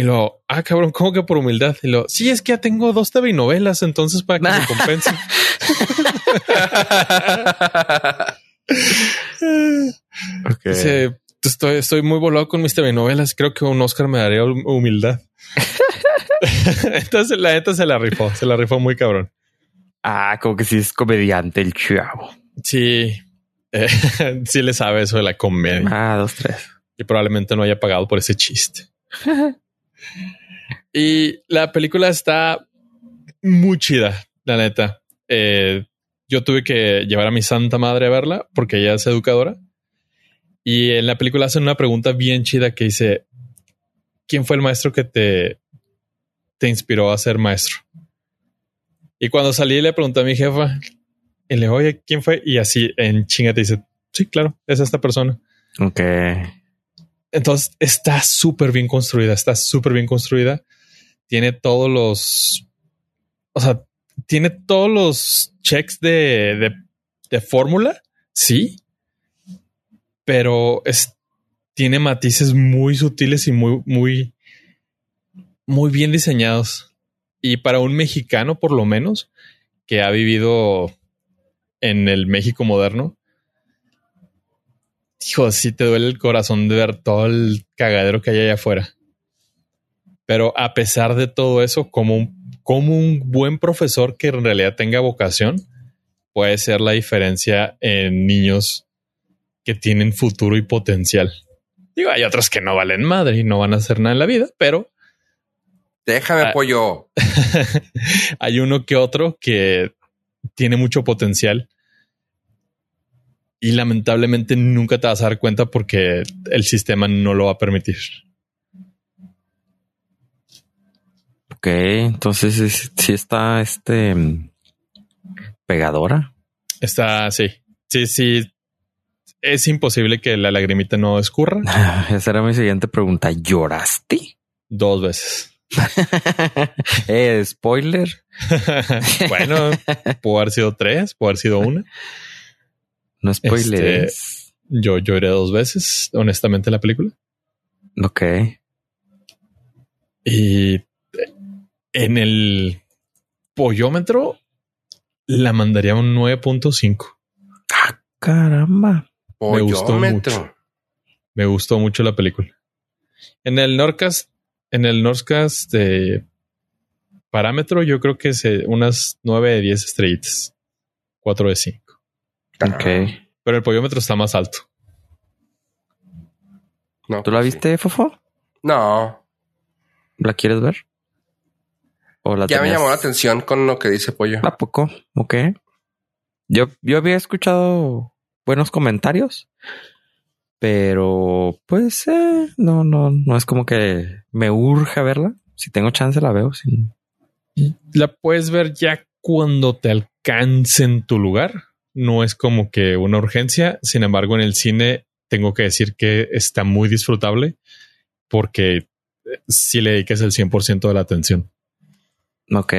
Speaker 2: Y lo, ah, cabrón, ¿cómo que por humildad? Y lo, sí, es que ya tengo dos TV novelas, entonces para que me compensen. estoy, estoy muy volado con mis TV novelas. Creo que un Oscar me daría humildad. entonces la neta se la rifó, se la rifó muy cabrón.
Speaker 3: Ah, como que sí es comediante el chavo.
Speaker 2: Sí, eh, sí le sabe eso de la comedia.
Speaker 3: Ah, dos, tres.
Speaker 2: Y probablemente no haya pagado por ese chiste. Y la película está muy chida, la neta. Eh, yo tuve que llevar a mi santa madre a verla porque ella es educadora. Y en la película hacen una pregunta bien chida que dice, ¿quién fue el maestro que te, te inspiró a ser maestro? Y cuando salí le pregunté a mi jefa y le oye, ¿quién fue? Y así en chinga te dice, sí, claro, es esta persona.
Speaker 3: Ok.
Speaker 2: Entonces está súper bien construida, está súper bien construida. Tiene todos los, o sea, tiene todos los checks de, de, fórmula, sí, pero es, tiene matices muy sutiles y muy, muy, muy bien diseñados. Y para un mexicano, por lo menos, que ha vivido en el México moderno, hijo, sí te duele el corazón de ver todo el cagadero que hay allá afuera. Pero a pesar de todo eso, como un, como un buen profesor que en realidad tenga vocación puede ser la diferencia en niños que tienen futuro y potencial. Digo, hay otros que no valen madre y no van a hacer nada en la vida, pero
Speaker 1: déjame apoyo.
Speaker 2: hay uno que otro que tiene mucho potencial y lamentablemente nunca te vas a dar cuenta porque el sistema no lo va a permitir.
Speaker 3: Ok, entonces sí está este pegadora.
Speaker 2: Está, sí, sí, sí. Es imposible que la lagrimita no escurra.
Speaker 3: Esa era mi siguiente pregunta. ¿Lloraste?
Speaker 2: Dos veces.
Speaker 3: eh, spoiler.
Speaker 2: bueno, pudo haber sido tres, pudo haber sido una.
Speaker 3: No spoiler.
Speaker 2: Este, yo lloré dos veces, honestamente, la película.
Speaker 3: Ok.
Speaker 2: Y en el pollómetro la mandaría un 9.5.
Speaker 3: Ah, caramba.
Speaker 2: Me gustó mucho. Me gustó mucho la película. En el Norcast, en el Norcast de parámetro, yo creo que es unas 9 de 10 estrellitas. 4 de 5.
Speaker 3: Ok.
Speaker 2: Pero el pollómetro está más alto.
Speaker 3: No, ¿Tú la viste, Fofo?
Speaker 1: No.
Speaker 3: ¿La quieres ver?
Speaker 1: ya me llamó la atención con lo que dice Pollo.
Speaker 3: ¿A poco? Ok. Yo, yo había escuchado buenos comentarios, pero pues eh, no, no, no es como que me urge verla. Si tengo chance la veo.
Speaker 2: La puedes ver ya cuando te alcance en tu lugar. No es como que una urgencia. Sin embargo, en el cine tengo que decir que está muy disfrutable porque si le dediques el 100% de la atención.
Speaker 3: Ok.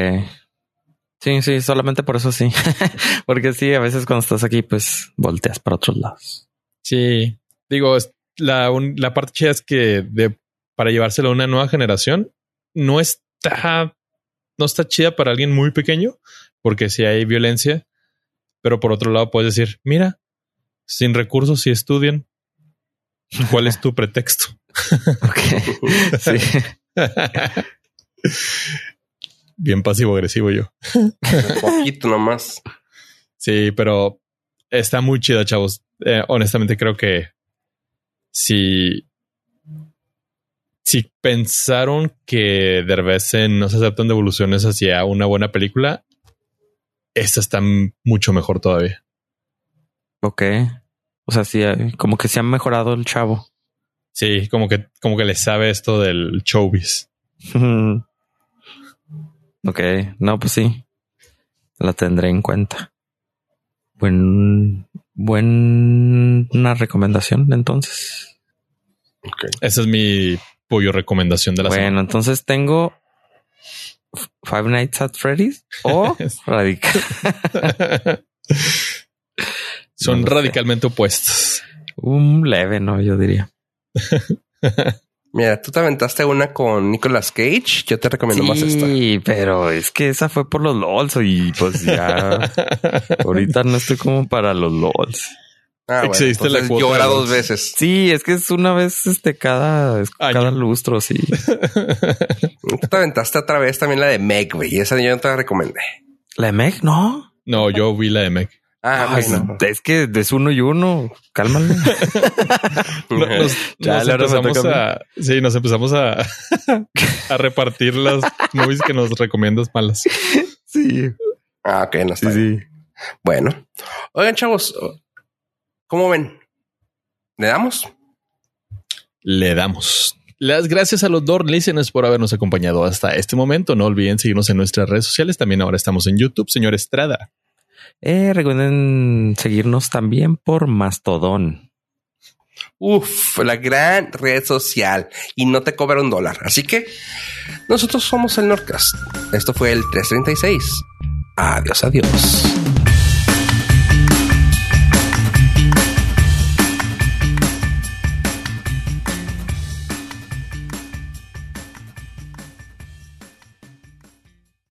Speaker 3: Sí, sí, solamente por eso sí. Porque sí, a veces cuando estás aquí, pues volteas para otros lados.
Speaker 2: Sí. Digo, la, la parte chida es que de, para llevárselo a una nueva generación, no está, no está chida para alguien muy pequeño, porque si hay violencia, pero por otro lado puedes decir, mira, sin recursos si estudian, ¿cuál es tu pretexto? ok. sí. Bien pasivo agresivo yo.
Speaker 1: Un poquito nomás.
Speaker 2: Sí, pero está muy chida, chavos. Eh, honestamente creo que si si pensaron que Derbez no se aceptan devoluciones hacia una buena película, esta está mucho mejor todavía.
Speaker 3: Ok. O sea, sí, eh, como que se ha mejorado el chavo.
Speaker 2: Sí, como que, como que le sabe esto del showbiz.
Speaker 3: Ok, no, pues sí. La tendré en cuenta. Buen, buena recomendación, entonces.
Speaker 2: Okay. Esa es mi pollo recomendación de la
Speaker 3: bueno, entonces tengo Five Nights at Freddy's o Radical.
Speaker 2: Son radicalmente opuestos.
Speaker 3: Un leve, ¿no? Yo diría.
Speaker 1: Mira, tú te aventaste una con Nicolas Cage. Yo te recomiendo más esta.
Speaker 3: Sí, pero es que esa fue por los LOLs y pues ya ahorita no estoy como para los LOLs.
Speaker 1: Ah, bueno, la cuota dos veces.
Speaker 3: Sí, es que es una vez este cada, cada lustro, sí.
Speaker 1: tú te aventaste otra vez también la de Meg, güey. Esa yo no te la recomendé.
Speaker 3: ¿La de Meg? No.
Speaker 2: No, yo vi la de Meg.
Speaker 3: Ah, Es que es uno y uno. Cálmale.
Speaker 2: nos, empezamos a, sí, nos empezamos a, a repartir las movies que nos recomiendas malas.
Speaker 3: Sí.
Speaker 1: Ah, ok, no está. Sí, Bueno, oigan, chavos, ¿cómo ven? ¿Le damos?
Speaker 2: Le damos. Las gracias a los dos listeners por habernos acompañado hasta este momento. No olviden seguirnos en nuestras redes sociales. También ahora estamos en YouTube, señor Estrada.
Speaker 3: Eh, recuerden seguirnos también por Mastodon.
Speaker 1: Uf, la gran red social y no te cobra un dólar. Así que nosotros somos el Nordcast. Esto fue el 336. Adiós, adiós.